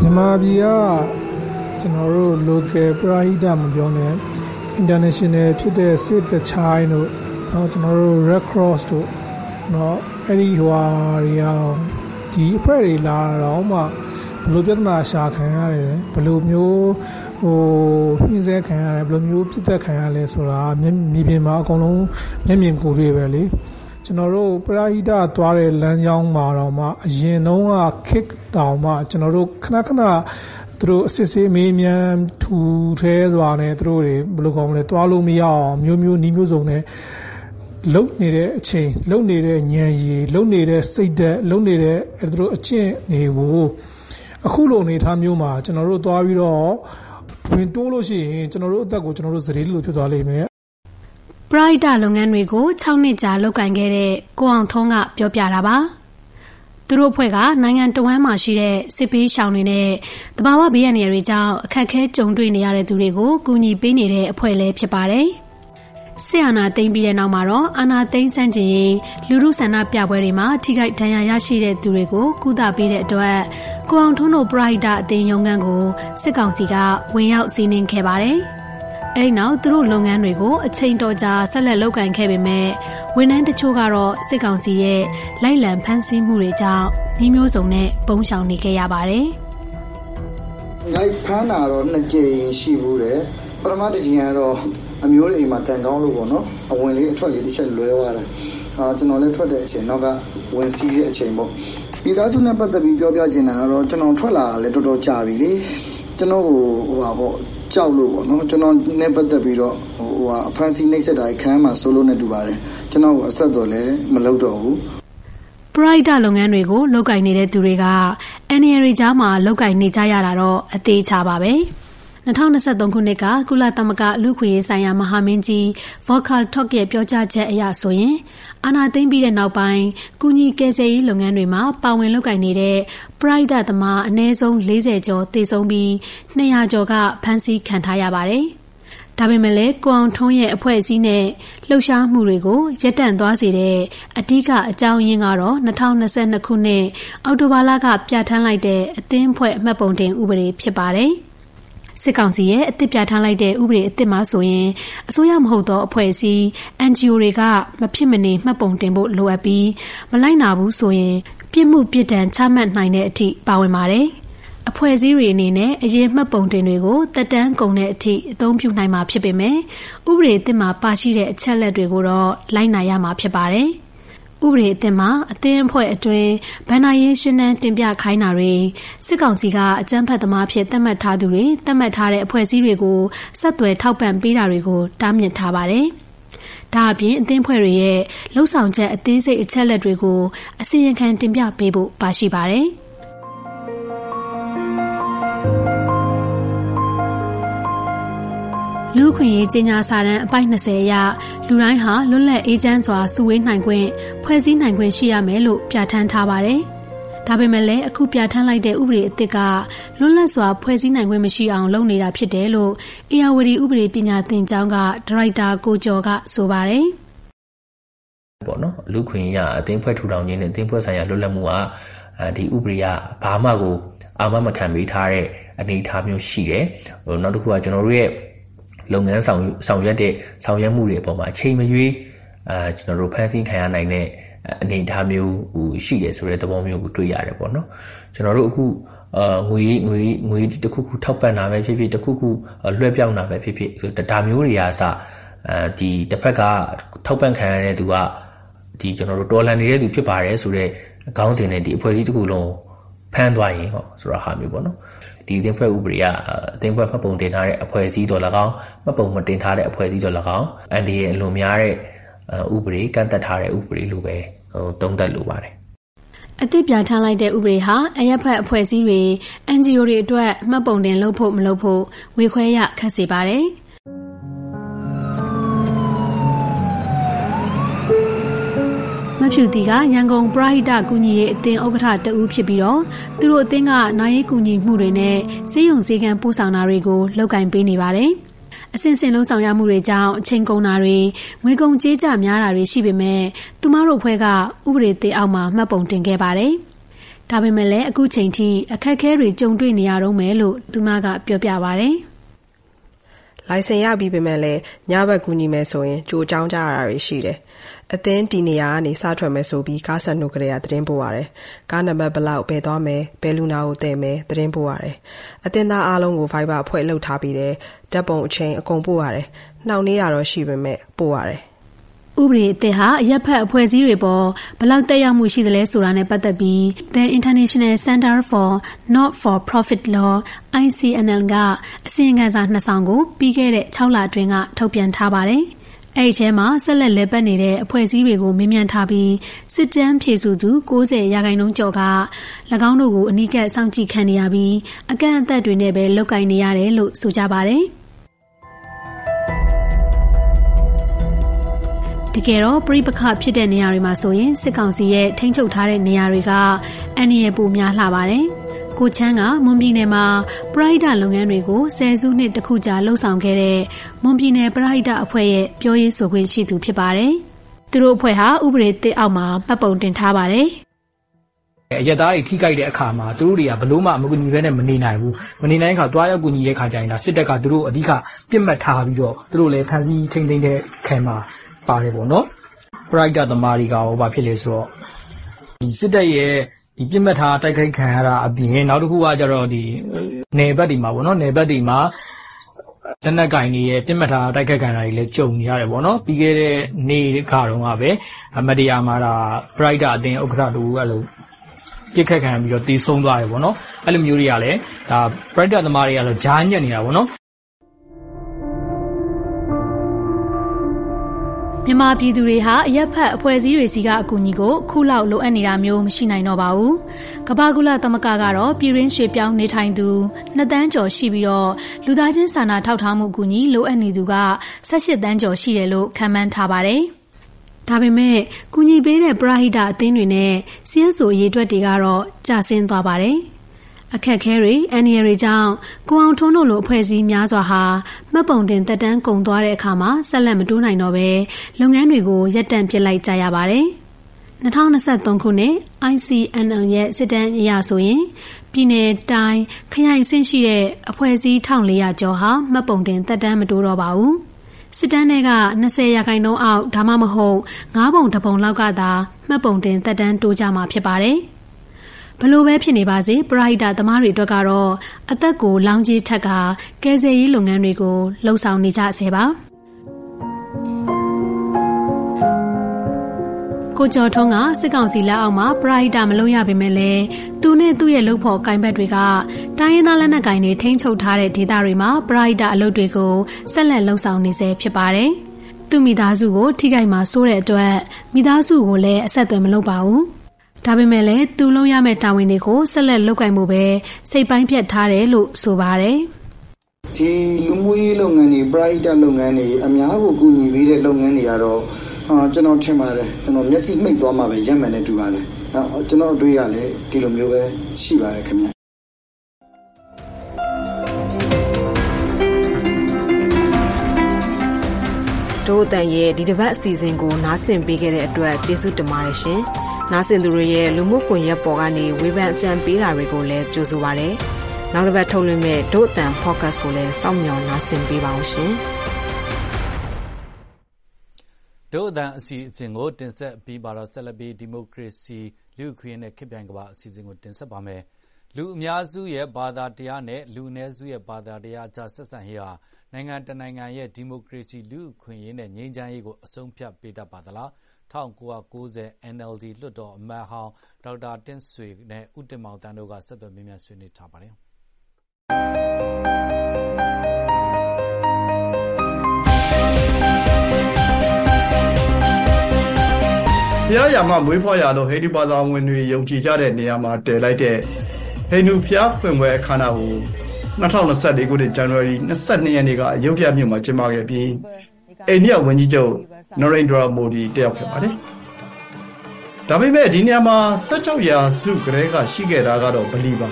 မြန်မာပြည်ကကျွန်တော်တို့ local ပရာဟိတမပြောနဲ့ international ဖြစ်တဲ့ Save the Child တို့နော်ကျွန်တော်တို့ Red Cross တို့နော်အဲ့ဒီဟွာတွေအောင်ဒီအဖွဲ့တွေလာတော့မှ ဘယ်လိုပြဿနာရှာခံရတယ်ဘယ်လိုမျိုးဟိုနှင်းဆဲခံရတယ်ဘယ်လိုမျိုးပြစ်သက်ခံရလဲဆိုတာမြေပြင်မှာအကုန်လုံးမျက်မြင်ကိုယ်တွေ့ပဲလေကျွန်တော်တို့ပရာဟိတသွားတဲ့လမ်းကြောင်းမှာတော့မှအရင်တုန်းက kick တောင်မှကျွန်တော်တို့ခဏခဏသူတို့အစစ်စေးမေးမြန်းထူထဲစွာနဲ့သူတို့တွေဘယ်လိုကောင်းမလဲသွားလို့မရအောင်မျိုးမျိုးနီးမျိုးစုံနဲ့လုံနေတဲ့အချိန်လုံနေတဲ့ညံရီလုံနေတဲ့စိတ်သက်လုံနေတဲ့သူတို့အကျင့်တွေကို အခုလိုအနေထားမျိုးမှာကျွန်တော်တို့သွားပြီးတော့ဝင်တိုးလို့ရှိရင်ကျွန်တော်တို့အသက်ကိုကျွန်တော်တို့စရေလို့ဖြစ်သွားလိမ့်မယ်ပရိုက်တာလုပ်ငန်းတွေကို6နှစ်ကြာလုပ်ကင်ခဲ့တဲ့ကိုအောင်ထုံးကပြောပြတာပါသူတို့အဖွဲ့ကနိုင်ငံတော်ဝန်မှာရှိတဲ့စစ်ပေးရှောင်တွေနဲ့တဘာဝဘေးရန်တွေကြောင့်အခက်အခဲကြုံတွေ့နေရတဲ့သူတွေကိုကူညီပေးနေတဲ့အဖွဲ့လည်းဖြစ်ပါတယ်။ ဆီအာနာသိမ့်ပြီးတဲ့နောက်မှာတော့အာနာသိမ့်ဆန့်ကျင်ရေးလူမှုဆန္ဒပြပွဲတွေမှာထိခိုက်ဒဏ်ရာရရှိတဲ့သူတွေကိုကုသပေးတဲ့အတွက်ကိုအောင်ထွန်းတို့ပရိုက်တာအသင်းရုံးခန်းကိုစစ်ကောင်စီကဝင်ရောက်စီးနင်းခဲ့ပါတယ်။အဲဒီနောက်သူတို့လုပ်ငန်းတွေကိုအချိန်တော်ကြာဆက်လက်လုပ်ကိုင်ခဲ့ပေမဲ့ဝန်ထမ်းတချို့ကတော့စစ်ကောင်စီရဲ့လိုက်လံဖမ်းဆီးမှုတွေကြောင့်နှီးမျိုးစုံနဲ့ပုံရှောင်နေခဲ့ရပါတယ်။လိုက်ဖမ်းတာတော့နှစ်ကြိမ်ရှိဘူးတယ်။ပထမတစ်ကြိမ်ကတော့ အမျိုးတွေအိမ်မှာတန်ကောင်းလို့ပေါ့နော်အဝင်လေးအထွက်လေးတစ်ချက်လွဲသွားတယ်အာကျွန်တော်လည်းထွက်တဲ့အချိန်နောက်ကဝင်စီးတဲ့အချိန်ပေါ့မိသားစုနဲ့ပတ်သက်ပြီးပြောပြချင်တာကတော့ကျွန်တော်ထွက်လာလည်းတော်တော်ကြာပြီလေကျွန်တော်ဟိုဟိုပါပေါ့ကြောက်လို့ပေါ့နော်ကျွန်တော်နဲ့ပတ်သက်ပြီးတော့ဟိုဟာအဖန်စီနှိပ်စက်တာခန်းမှာဆိုလို့နဲ့တူပါတယ်ကျွန်တော်အဆက်တော်လည်းမလုပ်တော့ဘူးပရိုက်တာလုပ်ငန်းတွေကိုလောက်ကင်နေတဲ့သူတွေက NRA ကြားမှာလောက်ကင်နေကြရတာတော့အသေးချပါပဲ။ 2023ခုနှစ်က ကုလသမဂ္ဂ လူခွေရေးဆိုင်ရာ မဟာမင်းကြီး Volker Turk ရဲ့ ပြောကြားချက်အရဆိုရင် အာဏာသိမ်းပြီးတဲ့နောက်ပိုင်းကုညီကယ်ဆယ်ရေးလုပ်ငန်းတွေမှာ ပါဝင်လုပ်ကိုင်နေတဲ့ ပရိုက်တာသမား အနည်းဆုံး40ကျော် သေဆုံးပြီး200ကျော်က ဖမ်းဆီးခံထားရပါတယ်။ဒါပေမဲ့လည်း ကိုအောင်ထွန်းရဲ့ အဖွဲ့အစည်းနဲ့ လှုပ်ရှားမှုတွေကို ရပ်တန့်သွားစေတဲ့ အဓိက အကြောင်းရင်းကတော့2022ခုနှစ် အောက်တိုဘာလက ပြဋ္ဌာန်းလိုက်တဲ့ အသင်းအဖွဲ့အမှတ်ပုံတင်ဥပဒေ ဖြစ်ပါတယ်။ စစ်ကောင်စီရဲ့အသစ်ပြဋ္ဌာန်းလိုက်တဲ့ဥပဒေအသစ်မှာဆိုရင်အစိုးရမဟုတ်သောအဖွဲ့အစည်း NGO တွေကမဖြစ်မနေမှတ်ပုံတင်ဖို့လိုအပ်ပြီးမလိုက်နာဘူးဆိုရင်ပြစ်မှုပြစ်ဒဏ်ချမှတ်နိုင်တဲ့အထိပါဝင်ပါတယ်။အဖွဲ့အစည်းတွေအနေနဲ့အရင်မှတ်ပုံတင်တွေကိုတက်တန်းကုန်တဲ့အထိအသုံးပြုနိုင်မှာဖြစ်ပေမဲ့ဥပဒေအသစ်မှာပါရှိတဲ့အချက်လက်တွေကိုတော့လိုက်နာရမှာဖြစ်ပါတယ်။ ဥပဒေအသစ်မှာအသင်းအဖွဲ့အတွင်းဗန္နာရေးရှင်းနှန်းတင်ပြခိုင်းတာတွေစစ်ကောင်စီကအကြမ်းဖက်သမားဖြစ်သတ်မှတ်ထားသူတွေသတ်မှတ်ထားတဲ့အဖွဲ့အစည်းတွေကိုဆက်သွယ်ထောက်ပံ့ပေးတာတွေကိုတားမြစ်ထားပါတယ်။ဒါအပြင်အသင်းဖွဲ့တွေရဲ့လှုပ်ဆောင်ချက်အသေးစိတ်အချက်လက်တွေကိုအစီရင်ခံတင်ပြပေးဖို့ပါရှိပါတယ်။ လူခွင့်ရေးကြီးညာစာတမ်းအပိုက်20အရလူတိုင်းဟာလွတ်လပ်အေးချမ်းစွာစုဝေးနိုင်ခွင့်ဖွဲ့စည်းနိုင်ခွင့်ရှိရမယ်လို့ပြဋ္ဌာန်းထားပါတယ်။ဒါပေမဲ့လည်းအခုပြဋ္ဌာန်းလိုက်တဲ့ဥပဒေအသစ်ကလွတ်လပ်စွာဖွဲ့စည်းနိုင်ခွင့်မရှိအောင်လုပ်နေတာဖြစ်တယ်လို့အေယာဝတီဥပဒေပညာသင်ကျောင်းကဒါရိုက်တာကိုကျော်ကဆိုပါတယ်။ပေါ့နော်လူခွင့်ရအသင်းဖွဲ့ထူထောင်ခြင်းနဲ့အသင်းဖွဲ့ဆိုင်ရာလွတ်လပ်မှုကဒီဥပဒေကဘာမှကိုအာမမခံပေးထားတဲ့အနေအထားမျိုးရှိတယ်။ဟိုနောက်တစ်ခုကကျွန်တော်တို့ရဲ့ လုပ်ငန်းဆောင်ဆောင်ရွက်တဲ့ဆောင်ရွက်မှုတွေအပေါ်မှာအချိန်မရွေးအာကျွန်တော်တို့ဖန်ဆင်းခံရနိုင်တဲ့အနေအထားမျိုးဟိုရှိတယ်ဆိုတဲ့သဘောမျိုးကိုတွေ့ရတယ်ပေါ့နော်ကျွန်တော်တို့အခုအာငွေငွေငွေတစ်ခုခုထောက်ပံ့တာပဲဖြစ်ဖြစ်တစ်ခုခုလွှဲပြောင်းတာပဲဖြစ်ဖြစ်ဒါမျိုးတွေအားစအဲဒီတစ်ဖက်ကထောက်ပံ့ခံရတဲ့သူကဒီကျွန်တော်တို့တော်လန်နေတဲ့သူဖြစ်ပါတယ်ဆိုတော့အကောင်းစဉ်နဲ့ဒီအဖွဲ့အစည်းတစ်ခုလုံးဖမ်းသွားရင်ဟောဆိုတော့ဟာမျိုးပေါ့နော် ဒီအသင်းဖွဲ့ဥပဒေကအသင်းဖွဲ့မှတ်ပုံတင်ထားတဲ့အဖွဲ့အစည်းတော်၎င်းမှတ်ပုံမတင်ထားတဲ့အဖွဲ့အစည်းတော်၎င်းအန်ဒီရဲ့အလွန်များတဲ့ဥပဒေကန့်သက်ထားတဲ့ဥပဒေလိုပဲဟိုတုံးသက်လိုပါတယ်အသစ်ပြဋ္ဌာန်းလိုက်တဲ့ဥပဒေဟာအရက်ဖက်အဖွဲ့အစည်းတွေ NGO တွေအတွက်မှတ်ပုံတင်လုပ်ဖို့မလုပ်ဖို့ဝေခွဲရခက်စေပါတယ်။ မဖြူတီကရန်ကုန်ပရဟိတကူညီရေးအသင်းဥက္ကဋ္ဌတဦးဖြစ်ပြီးတော့သူတို့အသင်းကနိုင်ရေးကူညီမှုတွေနဲ့စေယုံစည်းကမ်းပို့ဆောင်တာတွေကိုလုပ်ကင်ပေးနေပါတယ်။အစဉ်စဉ်လုံးဆောင်ရမှုတွေကြောင့်အချိန်ကုန်တာတွေငွေကုန်ကြေးကျများတာတွေရှိပေမဲ့သူမတို့ဖွဲ့ကဥပဒေသေးအောက်မှာမှတ်ပုံတင်ခဲ့ပါတယ်။ဒါပေမဲ့လည်းအခုချိန်ထိအခက်အခဲတွေကြုံတွေ့နေရတော့မယ်လို့သူမကပြောပြပါဗျ။ လိုင်စင်ရပြီးပေမဲ့လည်းညဘက်ကူညီမယ်ဆိုရင်ကြိုးကြောင်းကြရတာတွေရှိတယ်။အသင်းတည်နေရာကနေစထွက်မယ်ဆိုပြီးကားဆက်နှုတ်ကလေးကသတင်းပို့ရတယ်။ကားနံပါတ်ဘလောက်ပဲသွားမယ်ဘယ်လူနာကိုတည်မယ်သတင်းပို့ရတယ်။အသင်းသားအားလုံးကို Viber အဖွဲ့လှုပ်ထားပြီးတယ်ဓာတ်ပုံအချိန်အကုန်ပို့ရတယ်။နှောင့်နှေးတာတော့ရှိပေမဲ့ပို့ရတယ်။ ဥပဒေအသစ်ဟာအရက်ဖက်အဖွဲ့အစည်းတွေပေါ်ဘလောက်တက်ရောက်မှုရှိသလဲဆိုတာနဲ့ပတ်သက်ပြီး The International Center for Not for Profit Law ICNL ကအစီရင်ခံစာနှစ်ဆောင်ကိုပြီးခဲ့တဲ့6လအတွင်းကထုတ်ပြန်ထားပါတယ်။အဲ့ဒီထဲမှာဆက်လက်လဲပတ်နေတဲ့အဖွဲ့အစည်းတွေကိုမေးမြန်းထားပြီးစစ်တမ်းဖြည့်စုသူ90ရာခိုင်နှုန်းကျော်က၎င်းတို့ကိုအနိကစောင့်ကြည့်ခံနေရပြီးအကန့်အသတ်တွေနဲ့ပဲလောက်ကင်နေရတယ်လို့ဆိုကြပါတယ် တကယ်တော့ပြိပခဖြစ်တဲ့နေရာတွေမှာဆိုရင်စစ်ကောင်စီရဲ့ထိန်းချုပ်ထားတဲ့နေရာတွေကအန္တရာယ်ပိုများလှပါတယ်။ကိုချမ်းကမွန်ပြည်နယ်မှာပရိုက်တာလုပ်ငန်းတွေကိုဆယ်စုနှစ်တခုကြာလှုပ်ဆောင်ခဲ့တဲ့မွန်ပြည်နယ်ပရိုက်တာအဖွဲ့ရဲ့ပြောရေးဆိုခွင့်ရှိသူဖြစ်ပါတယ်။သူတို့အဖွဲ့ဟာဥပဒေသစ်အောက်မှာမှတ်ပုံတင်ထားပါတယ်။အရသားတွေထိကြိုက်တဲ့အခါမှာသူတို့တွေကဘလို့မှမကူညီဘဲနဲ့မနေနိုင်ဘူးမနေနိုင်တဲ့အခါတွားရောက်ကူညီတဲ့အခါကျရင်ဒါစစ်တပ်ကသူတို့အဓိကပြစ်မှတ်ထားပြီးတော့သူတို့လည်းဖန်ဆီးထိန်သိမ်းတဲ့ခံမှာ ပါတယ်ပေါ့နော်ပရိုက်တာသမားတွေကရောဘာဖြစ်လဲဆိုတော့ဒီစစ်တပ်ရဲ့ဒီပြစ်မှတ်ထားတိုက်ခိုက်ခံရတာအပြင်နောက်တစ်ခုကကျတော့ဒီနယ်ဘက်တွေမှာပေါ့နော်နယ်ဘက်တွေမှာလက်နက်ကင်တွေရဲ့ပြစ်မှတ်ထားတိုက်ခိုက်ခံရတာတွေလည်းကြုံနေရတယ်ပေါ့နော်ပြီးခဲ့တဲ့နေ့ကတော့ကပဲမတရားမှာဒါ Brighter အတင်းဥက္ကဋ္ဌတူအဲ့လိုပြစ်ခတ်ခံပြီးတော့တီးဆုံးသွားတယ်ပေါ့နော်အဲ့လိုမျိုးတွေကလည်းဒါ Brighter သမားတွေကလည်းဂျားညက်နေတာပေါ့နော် မြန်မာပြည်သူတွေဟာအရက်ဖက်အဖွဲ့အစည်းတွေစီကအကူအညီကိုခုလောက်လိုအပ်နေတာမျိုးမရှိနိုင်တော့ပါဘူး။ကမ္ဘာကုလသမဂ္ဂကတော့ပြည်ရင်းရွှေပြောင်းနေထိုင်သူနှစ်တန်းကျော်ရှိပြီးတော့လူသားချင်းစာနာထောက်ထားမှုအကူအညီလိုအပ်နေသူက18တန်းကျော်ရှိတယ်လို့ခန့်မှန်းထားပါတယ်။ဒါပေမဲ့ကူညီပေးတဲ့ပရဟိတအသင်းတွေနဲ့စီးရဲဆိုအရေးအတွက်တွေကတော့ကျဆင်းသွားပါတယ်။ အခက်ခဲတွေအန္တရာယ်တွေကြောင့်ကိုအောင်ထွန်းတို့လိုအဖွဲ့အစည်းများစွာဟာမှတ်ပုံတင်တက်တန်းကုန်သွားတဲ့အခါမှာဆက်လက်မတိုးနိုင်တော့ဘဲလုပ်ငန်းတွေကိုရပ်တန့်ပစ်လိုက်ကြရပါတယ်။2023ခုနှစ် ICNL ရဲ့စစ်တမ်းအရဆိုရင်ပြည်내တိုင်းခရိုင်ဆင့်ရှိတဲ့အဖွဲ့အစည်း1400ကျော်ဟာမှတ်ပုံတင်တက်တန်းမတိုးတော့ပါဘူး။စစ်တမ်းတွေက20ရာခိုင်နှုန်းအောက်ဒါမှမဟုတ်9ပုံတစ်ပုံလောက်ကသာမှတ်ပုံတင်တက်တန်းတိုးကြမှာဖြစ်ပါတယ်။ ဘလို့ပဲဖြစ်နေပါစေပရိုက်တာသမားတွေအတွက်ကတော့အသက်ကိုလောင်းကြီးထက်ကကယ်ဆယ်ရေးလုပ်ငန်းတွေကိုလှုပ်ဆောင်နေကြဆဲပါကိုကျော်ထုံးကစစ်ကောင်စီလက်အောက်မှာပရိုက်တာမလုပ်ရပေမဲ့လည်းသူနဲ့သူ့ရဲ့လုပ်ဖို့ကင်ဘက်တွေကတိုင်းရင်းသားလက်နက်ကင်တွေထိန်းချုပ်ထားတဲ့ဒေသတွေမှာပရိုက်တာအလုပ်တွေကိုဆက်လက်လှုပ်ဆောင်နေဆဲဖြစ်ပါတယ်။သူ့မိသားစုကိုထိခိုက်မှာစိုးတဲ့အတွက်မိသားစုကိုလည်းအဆက်အသွယ်မလုပ်ပါဘူး။ ဒါပေမဲ့လည်းသူလုံးရမယ့်တာဝန်တွေကိုဆက်လက်လုပ်ကိုင်မှုပဲစိတ်ပိုင်းဖြတ်ထားတယ်လို့ဆိုပါတယ်ဒီလူမှုရေးလုပ်ငန်းတွေ private လုပ်ငန်းတွေအများကိုကူညီပေးတဲ့လုပ်ငန်းတွေကတော့အာကျွန်တော်ထင်ပါတယ်ကျွန်တော်မျက်စိမှိတ်သွားမှပဲရက်မှန်နဲ့တူပါတယ်။ကျွန်တော်အတွေ့ရလည်းဒီလိုမျိုးပဲရှိပါတယ်ခင်ဗျတို့အတန်ရဲ့ဒီတစ်ပတ်အစီအစဉ်ကိုနားဆင်ပေးခဲ့တဲ့အတွက်ကျေးဇူးတင်ပါတယ်ရှင်။ နားဆင်သူတွေရဲ့လူမှုကွန်ရက်ပေါ်ကနေဝေဖန်အကြံပေးတာတွေကိုလည်းကြိုဆိုပါရစေ။နောက်တစ်ပတ်ထုတ်လွှင့်မဲ့ဒို့အတန် podcast ကိုလည်းစောင့်မျှော်နားဆင်ပေးပါအောင်ရှင်ဒို့အတန်အစီအစဉ်ကိုတင်ဆက်ပြီးပါတော့ဆက်လက်ပြီးဒီမိုကရေစီလူခွင့်နဲ့ခေပြိုင်ကဘာအစီအစဉ်ကိုတင်ဆက်ပါမယ်လူအများစုရဲ့ဘာသာတရားနဲ့လူနည်းစုရဲ့ဘာသာတရားကြားဆက်ဆံရေးဟာနိုင်ငံတနိုင်ငံရဲ့ဒီမိုကရေစီလူခွင့်ရေးနဲ့ငြိမ်းချမ်းရေးကိုအဆုံးဖြတ်ပေးတတ်ပါသလား 1990 NLD လွှတ်တော်အမတ်ဟောင်း ဒေါက်တာတင့်ဆွေနဲ့ ဦးတင်မောင်သန်းတို့က ဆက်သွယ်မေးမြန်းဆွေးနွေးထားပါတယ် ဘုရားရာမမွေးဖွားရာလို့ ဟိန္ဒူဘာသာဝင်တွေ ယုံကြည်ကြတဲ့နေရာမှာ တည်လိုက်တဲ့ ဟိန္ဒူဘုရားဖွင့်ပွဲအခမ်းအနားကို2024ခုနှစ် ဇန်နဝါရီ22ရက်နေ့က အယုဒ္ဓယမြို့မှာ ကျင်းပခဲ့ပြီး အိန္ဒိယဝန်ကြီးချုပ် နရိန္ဒရာမိုဒီတက်ရောက်ခဲ့ပါတယ်။ဒါပေမဲ့ဒီနေရာမှာ16ရာစုကလေးကရှိခဲ့တာကတော့ဗလီပါ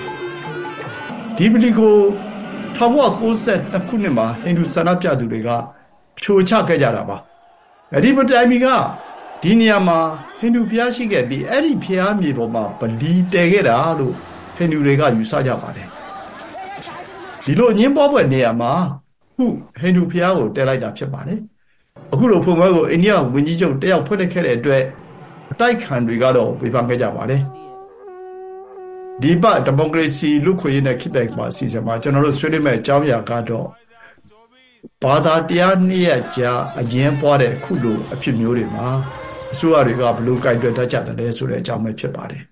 ။ဒီဗလီကို1992ခုနှစ်မှာဟိန္ဒူဆန္ဒပြသူတွေကဖြိုချခဲ့ကြတာပါ။အဲဒီမတိုင်မီကဒီနေရာမှာဟိန္ဒူဘုရားရှိခဲ့ပြီးအဲ့ဒီဘုရားမြေပေါ်မှာဗလီတည်ခဲ့တာလို့ဟိန္ဒူတွေကယူဆကြပါတယ်ဒီလိုအငင်းပွားပွဲနေရာမှာခုဟိန္ဒူဘုရားကိုတည်လိုက်တာဖြစ်ပါတယ် အခုလိုဖွင့်ပွဲကိုအိန္ဒိယဝန်ကြီးချုပ်တယောက်ဖွင့်ခဲ့တဲ့အတွက်အတိုက်ခံတွေကတော့ဝေဖန်ခဲ့ကြပါတယ်ဒီပတ်ဒီမိုကရေစီလူခွေရေးနဲ့ခိတိုက်မှာအစီအစဉ်မှာကျွန်တော်တို့ဆွေးနွေးမဲ့အကြောင်းအရာကတော့ဘာသာတရားနှစ်ရက်ကြာအကျဉ်းပွားတဲ့ခုလိုအဖြစ်မျိုးတွေမှာအစိုးရတွေကဘလို့ကြိုက်တွက်တတ်ကြတယ်ဆိုတဲ့အကြောင်းပဲဖြစ်ပါတယ်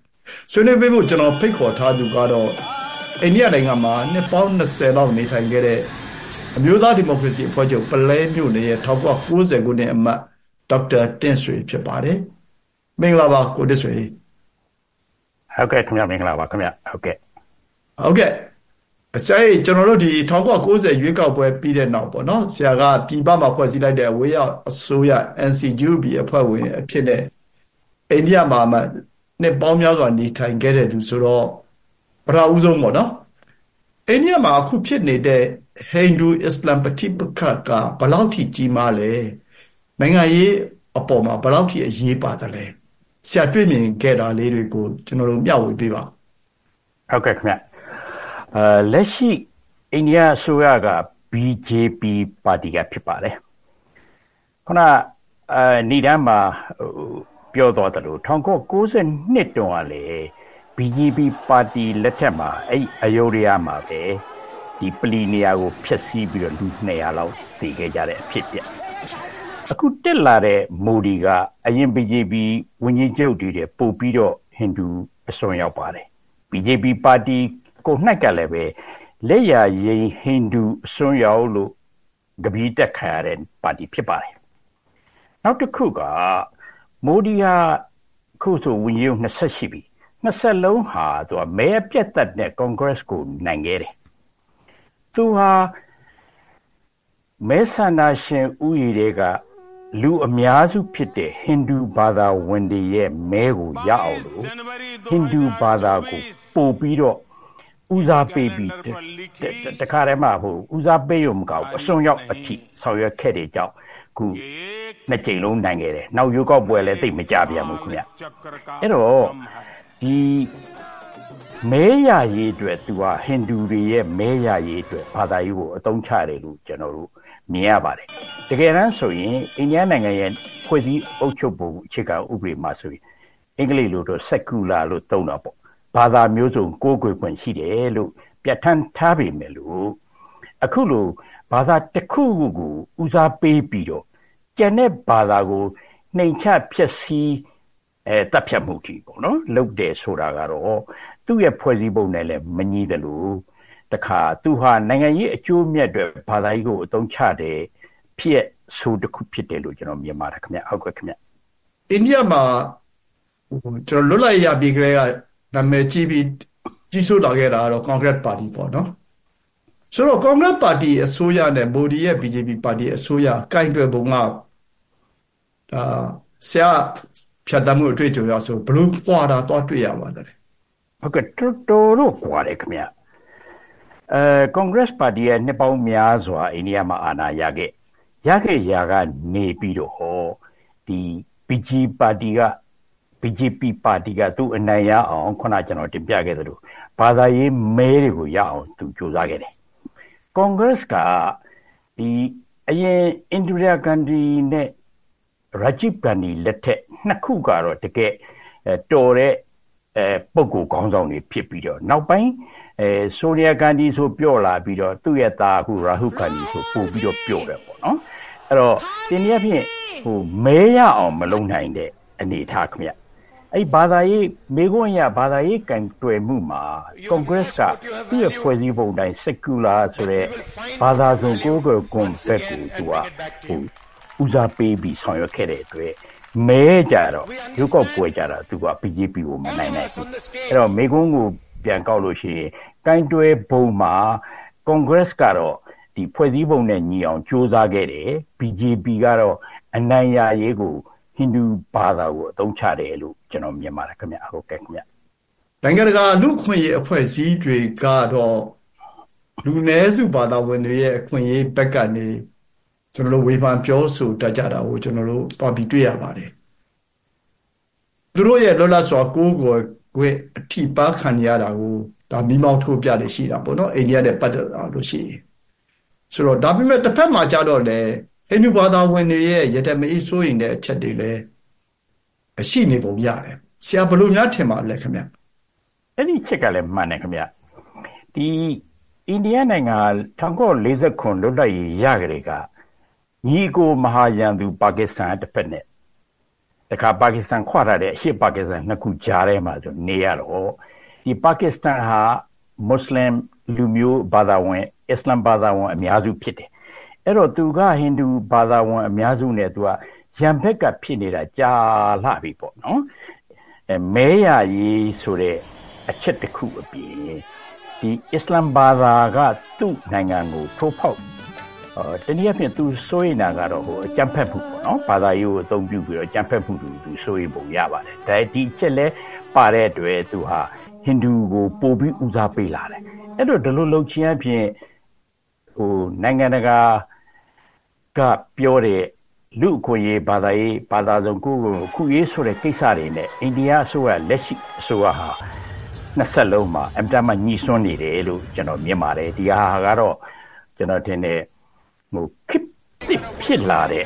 ဆွေးနွေးပေးဖို့ကျွန်တော်ဖိတ်ခေါ်ထားသူကတော့အိန္ဒိယနိုင်ငံမှာနှစ်ပေါင်း20လောက်နေထိုင်ခဲ့တဲ့ အမျိုးသားဒီမိုကရေစီအဖွဲ့ချုပ်ပလဲမြို့နယ်ရဲ့1990ခုနှစ်အမတ်ဒေါက်တာတင့်ဆွေဖြစ်ပါတယ်မင်္ဂလာပါကိုတင့်ဆွေဟုတ်ကဲ့ခင်ဗျမင်္ဂလာပါခင်ဗျဟုတ်ကဲ့ဟုတ်ကဲ့အစဲကျွန်တော်တို့ဒီ1990ရွေးကောက်ပွဲပြီးတဲ့နောက်ပေါ့နော်ဆရာကပြည်ပမှာဖွဲ့စည်းလိုက်တဲ့ဝေးရောက်အစိုးရ NCGUB အဖွဲ့ဝင်အဖြစ်နဲ့အိန္ဒိယမှာမှနှစ်ပေါင်းများစွာနေထိုင်ခဲ့တဲ့သူဆိုတော့ပထမဦးဆုံးပေါ့နော်အိန္ဒိယမှာအခုဖြစ်နေတဲ့ ဟိန္ဒူအစ္စလမ်ပဋိပက္ခကဘလောက်ထိကြီးမားလဲနိုင်ငံရေးအပေါ်မှာဘလောက်ထိအရေးပါတယ်လဲဆရာတွေ့မြင်ခဲ့တာလေးတွေကိုကျွန်တော်တို့မျှဝေပေးပါဟုတ်ကဲ့ခင်ဗျအဲလက်ရှိအိန္ဒိယအစိုးရက BJP ပါတီကဖြစ်ပါတယ်ခုနအဲဏိဒမ်းမှာပြောတော်တယ်လို့1992တုန်းကလေ BJP ပါတီလက်ထက်မှာအဲ့အယုဒ္ဓယမှာပဲ ဒီပလီနီယာကိုဖျက်ဆီးပြီးတော့လူ200လောက်တည်ခဲ့ကြတဲ့အဖြစ်ပြအခုတက်လာတဲ့မိုဒီကအရင် BJP ဝန်ကြီးချုပ်တွေတဲ့ပို့ပြီးတော့ဟိန္ဒူအစွန်ရောက်ပါတယ် BJP ပါတီကိုနှိုက်ကလည်းပဲလက်ရရင်ဟိန္ဒူအစွန်ရောက်လို့ကပီးတက်ခံရတဲ့ပါတီဖြစ်ပါတယ်နောက်တစ်ခုကမိုဒီဟာခုဆိုဝန်ကြီး20ရှိပြီ20လုံးဟာသူကမဲပြတ်သက်တဲ့ Congress ကိုနိုင်ခဲ့တယ် သူဟာမဲဆန္ဒရှင်ဥယျာဉ်တွေကလူအများစုဖြစ်တဲ့ဟိန္ဒူဘာသာဝင်တွေရဲ့မဲကိုရအောင်လို့ဟိန္ဒူဘာသာကိုပို့ပြီးတော့ဦးစားပေးပြီးတခါတည်းမှဟိုဦးစားပေးရုံမကောက်အစွန်ရောက်အထိဆောင်ရွက်ခဲ့တဲ့ကြောင့်ခုနှစ်ကြိမ်လုံးနိုင်ခဲ့တယ်။နောက်ရွေးကောက်ပွဲလည်းသိမကြပြန်ဘူးခင်ဗျ။အဲ့တော့ဒီ မဲရရေးအတွက်သူကဟိန္ဒူတွေရဲ့မဲရရေးအတွက်ဘာသာရေးကိုအသုံးချတယ်လို့ကျွန်တော်တို့မြင်ရပါတယ်။တကယ်တမ်းဆိုရင်အိန္ဒိယနိုင်ငံရဲ့ဖွဲ့စည်းအုပ်ချုပ်ပုံအခြေခံဥပဒေမှာဆိုရင်အင်္ဂလိပ်လိုတော့ secular လို့သုံးတာပေါ့။ဘာသာမျိုးစုံကိုးကွယ်ခွင့်ရှိတယ်လို့ပြဋ္ဌာန်းထားပေမဲ့လို့အခုလိုဘာသာတစ်ခုခုကိုဦးစားပေးပြီးတော့ကျန်တဲ့ဘာသာကိုနှိမ်ချဖျက်ဆီးအဲတပ်ဖြတ်မှုကြီးပေါ့နော်လုပ်တယ်ဆိုတာကတော့ သူ့ရဲ့ဖွဲ့စည်းပုံနဲ့လည်းမညီတယ်လို့တခါသူဟာနိုင်ငံရေးအကျိုးမြတ်တွေဘာသာရေးကိုအသုံးချတယ်ဖြစ်ဆိုတစ်ခုဖြစ်တယ်လို့ကျွန်တော်မြင်ပါတယ်ခင်ဗျဟုတ်ကဲ့ခင်ဗျအိန္ဒိယမှာကျွန်တော်လွတ်လပ်ရပြီးကလေးကနာမည်ကြီးပြီးကြီးစိုးလာခဲ့တာကတော့ Congress Party ပေါ့နော်ဆိုတော့ Congress Party အစိုးရနဲ့ Modi ရဲ့ BJP ပါတီအစိုးရကင်တွယ်ပုံကဒါဆရာဖြတ်တမ်းမှုအတွေ့အကြုံရဆိုဘလို့ပွာတာသွားတွေ့ရပါတယ် ဟုတ်ကဲ့တော်တော်တော့ပွာတယ်ခင်ဗျအဲ Congress Party ရဲ့နှစ်ပေါင်းများစွာအိန္ဒိယမှာအာဏာရခဲ့ရခဲ့ရာကနေပြီးတော့ဟောဒီ BJP ပါတီက BJP ပါတီကသူအနိုင်ရအောင်ခုနကျွန်တော်တင်ပြခဲ့သလိုဘာသာရေးမဲတွေကိုရအောင်သူကြိုးစားခဲ့တယ်။ Congress ကဒီအရင်အိန္ဒိယဂန္ဒီနဲ့ Rajiv Gandhi လက်ထက်နှစ်ခုကတော့တကယ်တော်တဲ့ အဲပုဂ္ဂိုလ်ခေါင်းဆောင်တွေဖြစ်ပြီးတော့နောက်ပိုင်းအဲဆိုနီယာဂန္ဒီဆိုပြော့လာပြီးတော့သူ့ရဲ့သားအခုရာဟုဂန္ဒီဆိုပို့ပြီးတော့ပြော့တယ်ပေါ့နော်အဲ့တော့ဒီနေ့အဖြစ်ဟိုမဲရအောင်မလုပ်နိုင်တဲ့အနေအထားခင်ဗျအဲ့ဘာသာရေးမေခွန်းရဘာသာရေးကံတွေ့မှုမှာကွန်ဂရက်စ်ကသူ့ရဲ့ဖွဲ့စည်းပုံတိုင်း secular ဆိုတဲ့ဘာသာစုံကိုယ်ကိုယ်ကွန်ဖက်ကိုသူကဟိုဦးစားပေးပြီးဆောင်ရွက်ခဲ့တဲ့အတွက် မဲကြတော့ရုပ်ောက်ပွဲကြတာသူက BJP ကိုမနိုင်နိုင်ဘူးအဲ့တော့မေကွန်းကိုပြန်ကောက်လို့ရှိရင်ကိုင်းတွဲဘုံမှာကွန်ဂရက်ကတော့ဒီဖွဲ့စည်းပုံနဲ့ညီအောင်စ조사ခဲ့တယ် BJP ကတော့အနိုင်ရရေးကိုဟိန္ဒူဘာသာကိုအသုံးချတယ်လို့ကျွန်တော်မြင်ပါတယ်ခင်ဗျဟုတ်ကဲ့ခင်ဗျနိုင်ငံတကာလူခွင့်ရေးအဖွဲ့အစည်းတွေကတော့လူနည်းစုဘာသာဝင်တွေရဲ့အခွင့်အရေးဘက်ကနေ ကျွန်တော်တို့ဝေဖန်ပြောဆိုတတ်ကြတာကိုကျွန်တော်တို့တွားပြီးတွေ့ရပါတယ်သူတို့ရဲ့လွတ်လပ်စွာကိုးကွယ်ခွင့်အထိပါခံရတာကိုဒါမိမောင်းထိုးပြလေရှိတာပေါ့နော်အိန္ဒိယနဲ့ပတ်သက်လို့ရှိရင်ဆိုတော့ဒါပေမဲ့တစ်ဖက်မှာကြတော့လေဟိန္ဒူဘာသာဝင်တွေရဲ့ယတမအေးစိုးရင်တဲ့အချက်တွေလည်းရှိနေပုံရတယ်ဆရာဘလို့များထင်ပါလဲခင်ဗျအဲ့ဒီချက်ကလည်းမှန်တယ်ခင်ဗျဒီအိန္ဒိယနိုင်ငံ1949လွတ်လပ်ရေးရကြတဲ့က ညီကိုမဟာရန်သူပါကစ္စတန်တစ်ဖက်နဲ့တခါပါကစ္စတန်ခွာထားတဲ့အရှေ့ပါကစ္စတန်နှစ်ခုကြားထဲမှာဆိုနေရတော့ဒီပါကစ္စတန်ဟာမွတ်စလင်လူမျိုးဘာသာဝင်အစ္စလမ်ဘာသာဝင်အများစုဖြစ်တယ်အဲ့တော့သူကဟိန္ဒူဘာသာဝင်အများစုနဲ့သူကရံဘက်ကဖြစ်နေတာကြာလှပြီပေါ့နော်အဲမဲရရေးဆိုတဲ့အချက်တစ်ခုအပြင်ဒီအစ္စလမ်ဘာသာကသူ့နိုင်ငံကိုထိုးဖောက် တနည်းအားဖြင့်သူစိုးရိမ်တာကတော့ဟိုအကြမ်းဖက်မှုပေါ့နော်ဘာသာရေးကိုအသုံးပြုပြီးတော့အကြမ်းဖက်မှုတွေသူစိုးရိမ်ပုံရပါတယ်ဒါဒီချက်လဲပါတဲ့အတွက်သူဟာဟိန္ဒူကိုပို့ပြီးဦးစားပေးလာတယ်အဲ့တော့ဒီလိုလုပ်ခြင်းအပြင်ဟိုနိုင်ငံတကာကပြောတဲ့လူအခွင့်ရေးဘာသာရေးဘာသာစုံကိုကိုခုရေးဆိုတဲ့ကိစ္စတွေနဲ့အိန္ဒိယအစိုးရလက်ရှိအစိုးရဟာနှစ်ဆက်လုံးမှာအမတမညှိစွန်းနေတယ်လို့ကျွန်တော်မြင်ပါတယ်ဒီဟာကတော့ကျွန်တော်ထင်တယ် ဟိုခစ်ဖြစ်လာတဲ့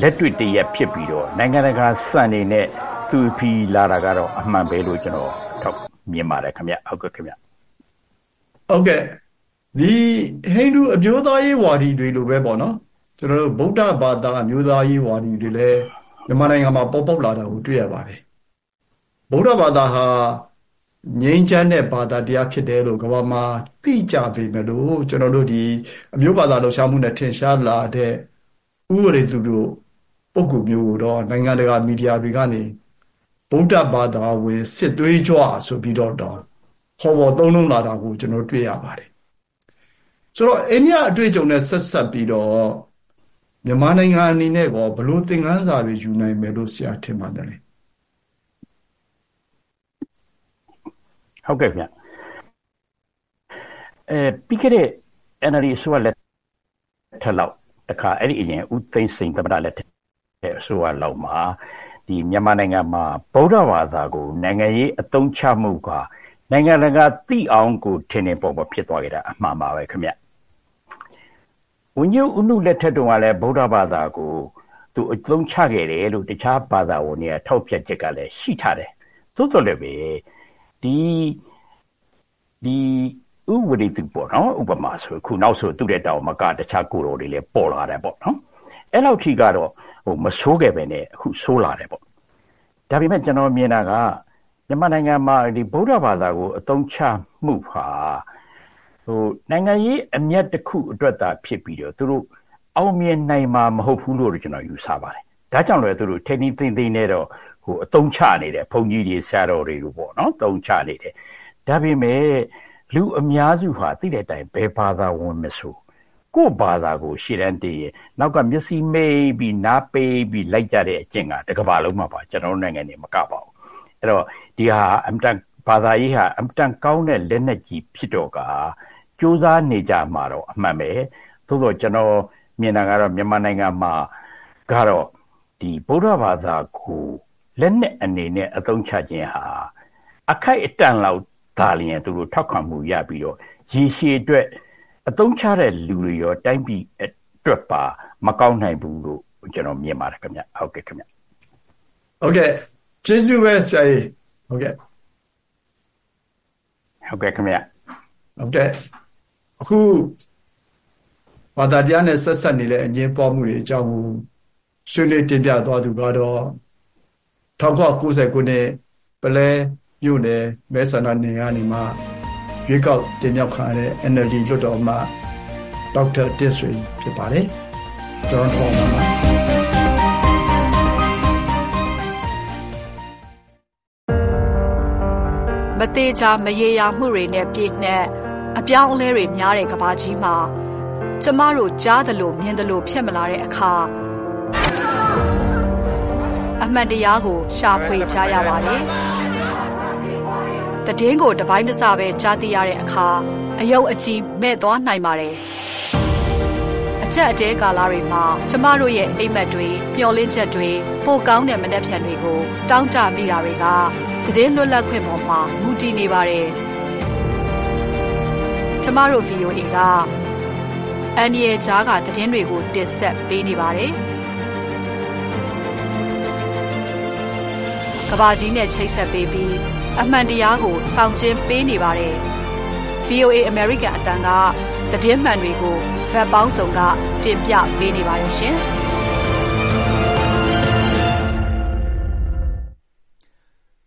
လက်တွေ့တရက်ဖြစ်ပြီးတော့နိုင်ငံတကာစံနေနဲ့သူဖီလာတာကတော့အမှန်ပဲလို့ကျွန်တော်ထောက်မြင်ပါတယ်ခင်ဗျဟုတ်ကဲ့ခင်ဗျဟုတ်ကဲ့ဒီဟိန္ဒူအမျိုးသားရေးဝါဒီတွေလိုပဲပေါ့နော်ကျွန်တော်တို့ဗုဒ္ဓဘာသာအမျိုးသားရေးဝါဒီတွေလည်းမြန်မာနိုင်ငံမှာပေါ်ပေါက်လာတာကိုတွေ့ရပါတယ်ဗုဒ္ဓဘာသာဟာ ငြိမ်းချမ်းတဲ့ဘာသာတရားဖြစ်တယ်လို့ကမ္ဘာမှာသိကြပေမဲ့လို့ကျွန်တော်တို့ဒီအမျိုးဘာသာလှုပ်ရှားမှုနဲ့ထင်ရှားလာတဲ့ဥပဒေသူတို့ပုဂ္ဂိုလ်မျိုးကိုတော့နိုင်ငံတကာမီဒီယာတွေကနေဗုဒ္ဓဘာသာဝင်စစ်သွေးကြွဆိုပြီးတော့တော့ဟောပေါ်သုံးလုံးလာတာကိုကျွန်တော်တွေ့ရပါတယ်ဆိုတော့အိန္ဒိယအတွေ့အကြုံနဲ့ဆက်ဆက်ပြီးတော့မြန်မာနိုင်ငံအနေနဲ့ကောဘလို့သင်ခန်းစာတွေယူနိုင်မယ်လို့ဆရာထင်ပါတယ် ဟုတ်ကဲ့ဗျအဲပြီးခဲ့တဲ့ NLD ဆိုရလက်ထက်လောက်တခါအဲ့ဒီအရင်ဦးသိန်းစိန်သမ္မတလက်ထက်ဆိုရလောက်မှာဒီမြန်မာနိုင်ငံမှာဗုဒ္ဓဘာသာကိုနိုင်ငံရေးအသုံးချမှုကနိုင်ငံတကာသိအောင်ကိုထင်နေပေါ်ပေါ်ဖြစ်သွားကြတာအမှန်ပါပဲခင်ဗျဝန်ကြီးဦးနုလက်ထက်တုန်းကလည်းဗုဒ္ဓဘာသာကိုသူအသုံးချခဲ့တယ်လို့တခြားဘာသာဝင်တွေကထောက်ပြချက်ကလည်းရှိထားတယ်သို့တော်လည်းပဲ ဒီဒီဥဝရိတုပေါ့နော်ဥပမာဆိုခုနောက်ဆိုသူ့တဲ့တောင်မကတခြားကိုတော်တွေလည်းပေါ်လာတယ်ပေါ့နော်အဲ့လောက်ထိကတော့ဟိုမဆိုးခဲ့ပဲနဲ့အခုဆိုးလာတယ်ပေါ့ဒါပေမဲ့ကျွန်တော်မြင်တာကမြန်မာနိုင်ငံမှာဒီဗုဒ္ဓဘာသာကိုအသုံးချမှုဟာဟိုနိုင်ငံရေးအမျက်တစ်ခုအတွက်သာဖြစ်ပြီးတော့သူတို့အောင်မြင်နိုင်မှာမဟုတ်ဘူးလို့ကျွန်တော်ယူဆပါတယ်ဒါကြောင့်လည်းသူတို့ထိန်းသိမ်းသိမ်းနဲ့တော့ ဟိုအသုံးချနေတယ်ဘုန်းကြီးတွေဆရာတော်တွေလို့ပေါ့နော်သုံးချနေတယ်ဒါပေမဲ့လူအများစုဟာသိတဲ့အတိုင်းဘယ်ဘာသာဝင်မဆိုကိုယ့်ဘာသာကို ရှေ့တန်းတည်ရင်နောက်ကမျက်စိမိတ်ပြီးနားပိတ်ပြီးလိုက်ကြတဲ့အကျင့်ကတကဘာလုံးမှာပါကျွန်တော်တို့နိုင်ငံနေမကပါဘူးအဲ့တော့ဒီဟာအမတန်ဘာသာရေးဟာအမတန်ကောင်းတဲ့လက်နက်ကြီးဖြစ်တော့ကစူးစမ်းနေကြမှာတော့အမှန်ပဲသို့တော့ကျွန်တော်မြင်တာကတော့မြန်မာနိုင်ငံမှာကတော့ဒီဗုဒ္ဓဘာသာကို လက်နက်အနေနဲ့အသုံးချခြင်းဟာအခိုက်အတန့်လောက်သာလျှင်သူတို့ထောက်ခံမှုရပြီးတော့ရေရှည်အတွက်အသုံးချတဲ့လူတွေရောတိုင်းပြည်အတွက်ပါမကောင်းနိုင်ဘူးလို့ကျနော်မြင်ပါတယ်ခင်ဗျ။ဟုတ်ကဲ့ခင်ဗျ။ဟုတ်ကဲ့။ကျေးဇူးပဲဆရာကြီး။ဟုတ်ကဲ့။ဟုတ်ကဲ့ခင်ဗျ။ဟုတ်ကဲ့။အခုဘာသာတရားနဲ့ဆက်စပ်နေတဲ့အငြင်းပွားမှုတွေအကြောင်းကိုဆွေးနွေးတင်ပြသွားသူကတော့ ၁၉၉၀ခုနှစ်ပုလဲမြို့နယ်မဲဆန္ဒနယ်ကနေမှရွေးကောက်တင်မြှောက်ခံရတဲ့ NLD လွှတ်တော်အမတ်ဒေါက်တာတင့်ဆွေဖြစ်ပါတယ်။ကျနော်တို့ထောက်ပါမသေးချာမရေရာမှုတွေနဲ့ပြည့်နှက်အပြောင်းအလဲတွေများတဲ့ကဘာကြီးမှာကျမတို့ကြားသလိုမြင်သလိုဖြစ်မလာတဲ့အခါအ မှန်တရားကိုရှာဖွေကြရပါတယ်။တည်င်းကိုတပိုင်းတစပဲကြားသိရတဲ့အခါအယုတ်အကြီးမဲ့သွားနိုင်ပါတယ်။အချက်အတဲကာလတွေမှာကျမတို့ရဲ့အိမ်မက်တွေမျောလင်းချက်တွေပိုကောင်းတဲ့မနှက်ဖြန်တွေကိုတောင်းကြမိတာတွေကသတင်းလွတ်လပ်ခွင့်ပေါ်မှာမူတည်နေပါတယ်။ကျမတို့ VOA ကအန်ဒီရဲ့ဂျားကသတင်းတွေကိုတင်ဆက်ပေးနေပါတယ်။ ကဘာကြီးနဲ့ချိတ်ဆက်ပေးပြီးအမှန်တရားကိုစောင့်ကျင်းပေးနေပါတယ်။ VOA American အတန်ကသတင်းမှန်တွေကိုဗတ်ပေါင်းစုံကတင်ပြပေးနေပါရရှင်။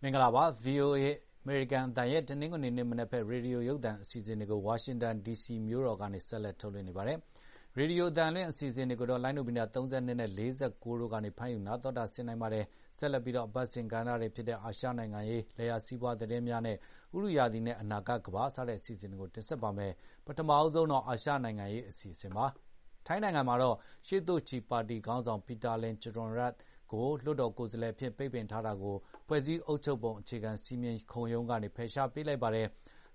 မင်္ဂလာပါ VOA American အတန်ရဲ့တနင်္ဂနွေနေ့မနက်ဖက်ရေဒီယိုရုပ်သံအစီအစဉ်တွေကို Washington DC မြို့တော်ကနေဆက်လက်ထုတ်လွှင့်နေပါတယ်။ရေဒီယိုအတန်လွင့်အစီအစဉ်တွေကိုတော့လိုင်းဒိုမီတာ32နဲ့49တို့ကနေဖမ်းယူနားတော်တာဆင်နိုင်ပါတယ်။ ဆက်လက်ပြီးတော့ အပတ်စဉ်ကဏ္ဍတွေဖြစ်တဲ့ အာရှနိုင်ငံရေး၊လယ်ယာစီးပွားသတင်းများနဲ့ ဥတုရာသီနဲ့ အနာဂတ်ကမ္ဘာစတဲ့ အစီအစဉ်တွေကို တင်ဆက်ပါမယ်။ပထမဆုံးတော့ အာရှနိုင်ငံရေးအစီအစဉ်ပါ။ထိုင်းနိုင်ငံမှာတော့ ရှေ့တိုးချီပါတီခေါင်းဆောင်ပီတာလင်ချရွန်ရတ်ကို လွှတ်တော်ကိုယ်စားလှယ်အဖြစ် ပိတ်ပင်ထားတာကို ဖွဲ့စည်းအုပ်ချုပ်ပုံအခြေခံစည်းမျဉ်းခုံရုံးကနေ ဖယ်ရှားပေးလိုက်ပါတယ်။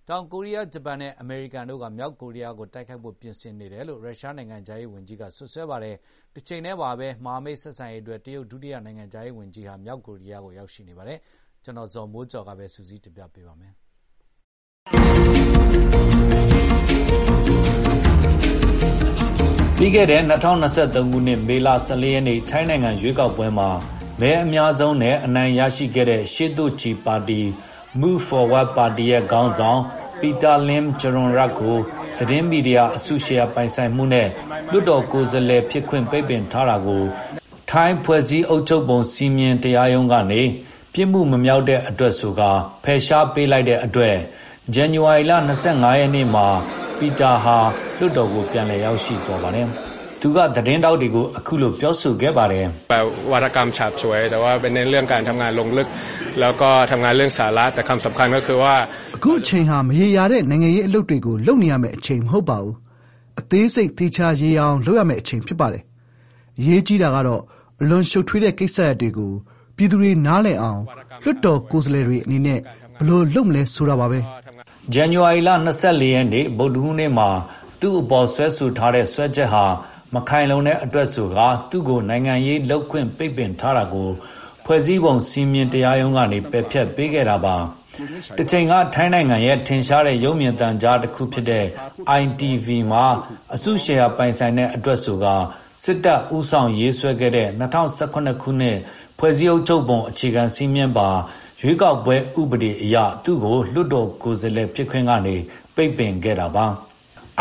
တောင်ကိုရီးယား၊ဂျပန်နဲ့ အမေရိကန်တို့က မြောက်ကိုရီးယားကို တိုက်ခိုက်ဖို့ ပြင်ဆင်နေတယ်လို့ ရုရှားနိုင်ငံခြားရေးဝန်ကြီးက စွပ်စွဲပါတယ်။တချိန်တည်းမှာပဲ မဟာမိတ်ဆက်ဆံရေးအတွက် တရုတ် ဒုတိယနိုင်ငံခြားရေးဝန်ကြီးဟာ မြောက်ကိုရီးယားကို ရောက်ရှိနေပါတယ်။ကျနော် ဇော်မိုးကျော်က စုစည်းတင်ပြပေးပါမယ် ပြီးခဲ့တဲ့ ၂၀၂၃ ခုနှစ် မေလ ၁၄ ရက်နေ့ ထိုင်းနိုင်ငံ ရွေးကောက်ပွဲမှာ မဲအများဆုံးနဲ့ အနိုင်ရရှိခဲ့တဲ့ ရှေ့တိုးချီပါတီ Move Forward ပါတီရဲ့ခေါင်းဆောင်ပီတာလင်ချရွန်ရတ်ကို သတင်းမီဒီယာအစုရှယ်ယာပိုင်ဆိုင်မှုနဲ့ လွှတ်တော်ကိုယ်စားလှယ်ဖြစ်ခွင့် ပိတ်ပင်ထားတာကို ထိုင်းဖွဲ့စည်းအုပ်ချုပ်ပုံစည်းမျဉ်းတရားရုံးကနေ ပြစ်မှုမမြောက်တဲ့အတွက်ဆိုကာ ဖယ်ရှားပေးလိုက်တဲ့အတွက် ဇန်နဝါရီလ၂၅ရက်နေ့မှာပီတာဟာလွှတ်တော်ကို ပြန်လည်ရောက်ရှိသွားပါတယ်။ သူကသတင်းထောက်တွေကိုအခုလိုပြောဆိုခဲ့ပါတယ်“ဝါဒကรรมฉาบฉวยแต่ว่าเป็นเน้นเรื่องการทำงานลงลึกแล้วก็ทำงานเรื่องสาระแต่คำสำคัญก็คือว่าအခုအချိန်ဟာမရေရာတဲ့နိုင်ငံရေးအလုပ်တွေကိုလုပ်နေရမယ့်အချိန်မဟုတ်ပါဘူး။အသေးစိတ်သေချာရေရာအောင်လုပ်ရမယ့်အချိန်ဖြစ်ပါတယ်။အရေးကြီးတာကတော့အလွန်ရှုပ်ထွေးတဲ့ကိစ္စရပ်တွေကိုပြည်သူတွေနားလည်အောင်လွှတ်တော်ကိုယ်စားလှယ်တွေအနေနဲ့ဘယ်လိုလုပ်မလဲဆိုတာပါပဲ။ဇန်နဝါရီလ၂၄ရက်နေ့ဗုဒ္ဓဟူးနေ့မှာသူ့အပေါ်စွဲဆိုထားတဲ့စွဲချက်ဟာ မခိုင်လုံတဲ့အတွက်ဆိုကာ သူ့ကို နိုင်ငံရေးလုပ်ခွင့် ပိတ်ပင်ထားတာကို ဖွဲ့စည်းပုံစည်းမျဉ်းတရားရုံးကနေ ပယ်ဖျက်ပေးခဲ့တာပါ။တချိန်က ထိုင်းနိုင်ငံရဲ့ ထင်ရှားတဲ့ ရုပ်မြင်သံကြားတခုဖြစ်တဲ့ ITV မှာ အစုရှယ်ယာပိုင်ဆိုင်တဲ့အတွက်ဆိုကာ စစ်တပ်ဦးဆောင်ရေးဆွဲခဲ့တဲ့ ၂၀၁၇ ခုနှစ် ဖွဲ့စည်းအုပ်ချုပ်ပုံအခြေခံစည်းမျဉ်းပါ ရွေးကောက်ပွဲဥပဒေအရ သူ့ကို လွှတ်တော်ကိုယ်စားလှယ်ဖြစ်ခွင့်ကနေ ပိတ်ပင်ခဲ့တာပါ။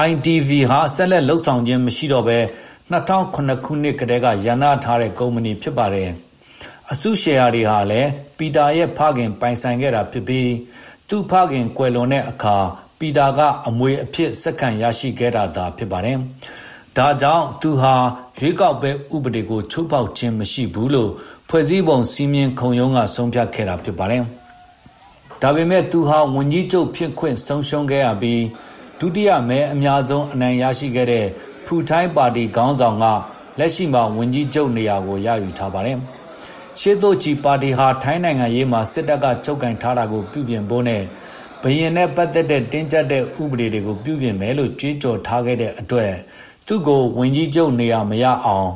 ITV ဟာ ဆက်လက်လုပ်ဆောင်ခြင်းမရှိတော့ဘဲ ၂၀၀၇ ခုနှစ်ကတည်းက ရပ်နားထားတဲ့ ကုမ္ပဏီဖြစ်ပါတယ်။အစုရှယ်ယာတွေဟာလည်း ပီတာရဲ့ဖခင် ပိုင်ဆိုင်ခဲ့တာဖြစ်ပြီး သူ့ဖခင်ကွယ်လွန်တဲ့အခါ ပီတာက အမွေအဖြစ် ဆက်ခံရရှိခဲ့တာသာဖြစ်ပါတယ်။ဒါကြောင့် သူဟာ ရွေးကောက်ပွဲဥပဒေကို ချိုးဖောက်ခြင်းမရှိဘူးလို့ ဖွဲ့စည်းပုံစည်းမျဉ်းခုံရုံးက ဆုံးဖြတ်ခဲ့တာဖြစ်ပါတယ်။ဒါပေမဲ့ သူဟာ ဝန်ကြီးချုပ်ဖြစ်ခွင့် ဆုံးရှုံးခဲ့ရပြီး ဒုတိယမဲအများဆုံးအနိုင်ရရှိခဲ့တဲ့ဖူထိုင်းပါတီခေါင်းဆောင်က လက်ရှိမှာ ဝန်ကြီးချုပ်နေရာကို ရယူထားပါတယ်။ရှေ့တိုးချီပါတီဟာ ထိုင်းနိုင်ငံရေးမှာ စစ်တပ်က ချုပ်ကိုင်ထားတာကို ပြုပြင်ဖို့နဲ့ ဘုရင်နဲ့ပတ်သက်တဲ့ တင်းကျပ်တဲ့ ဥပဒေတွေကို ပြုပြင်မယ်လို့ ကြွေးကြော်ထားခဲ့တဲ့အတွက် သူ့ကို ဝန်ကြီးချုပ်နေရာ မရအောင်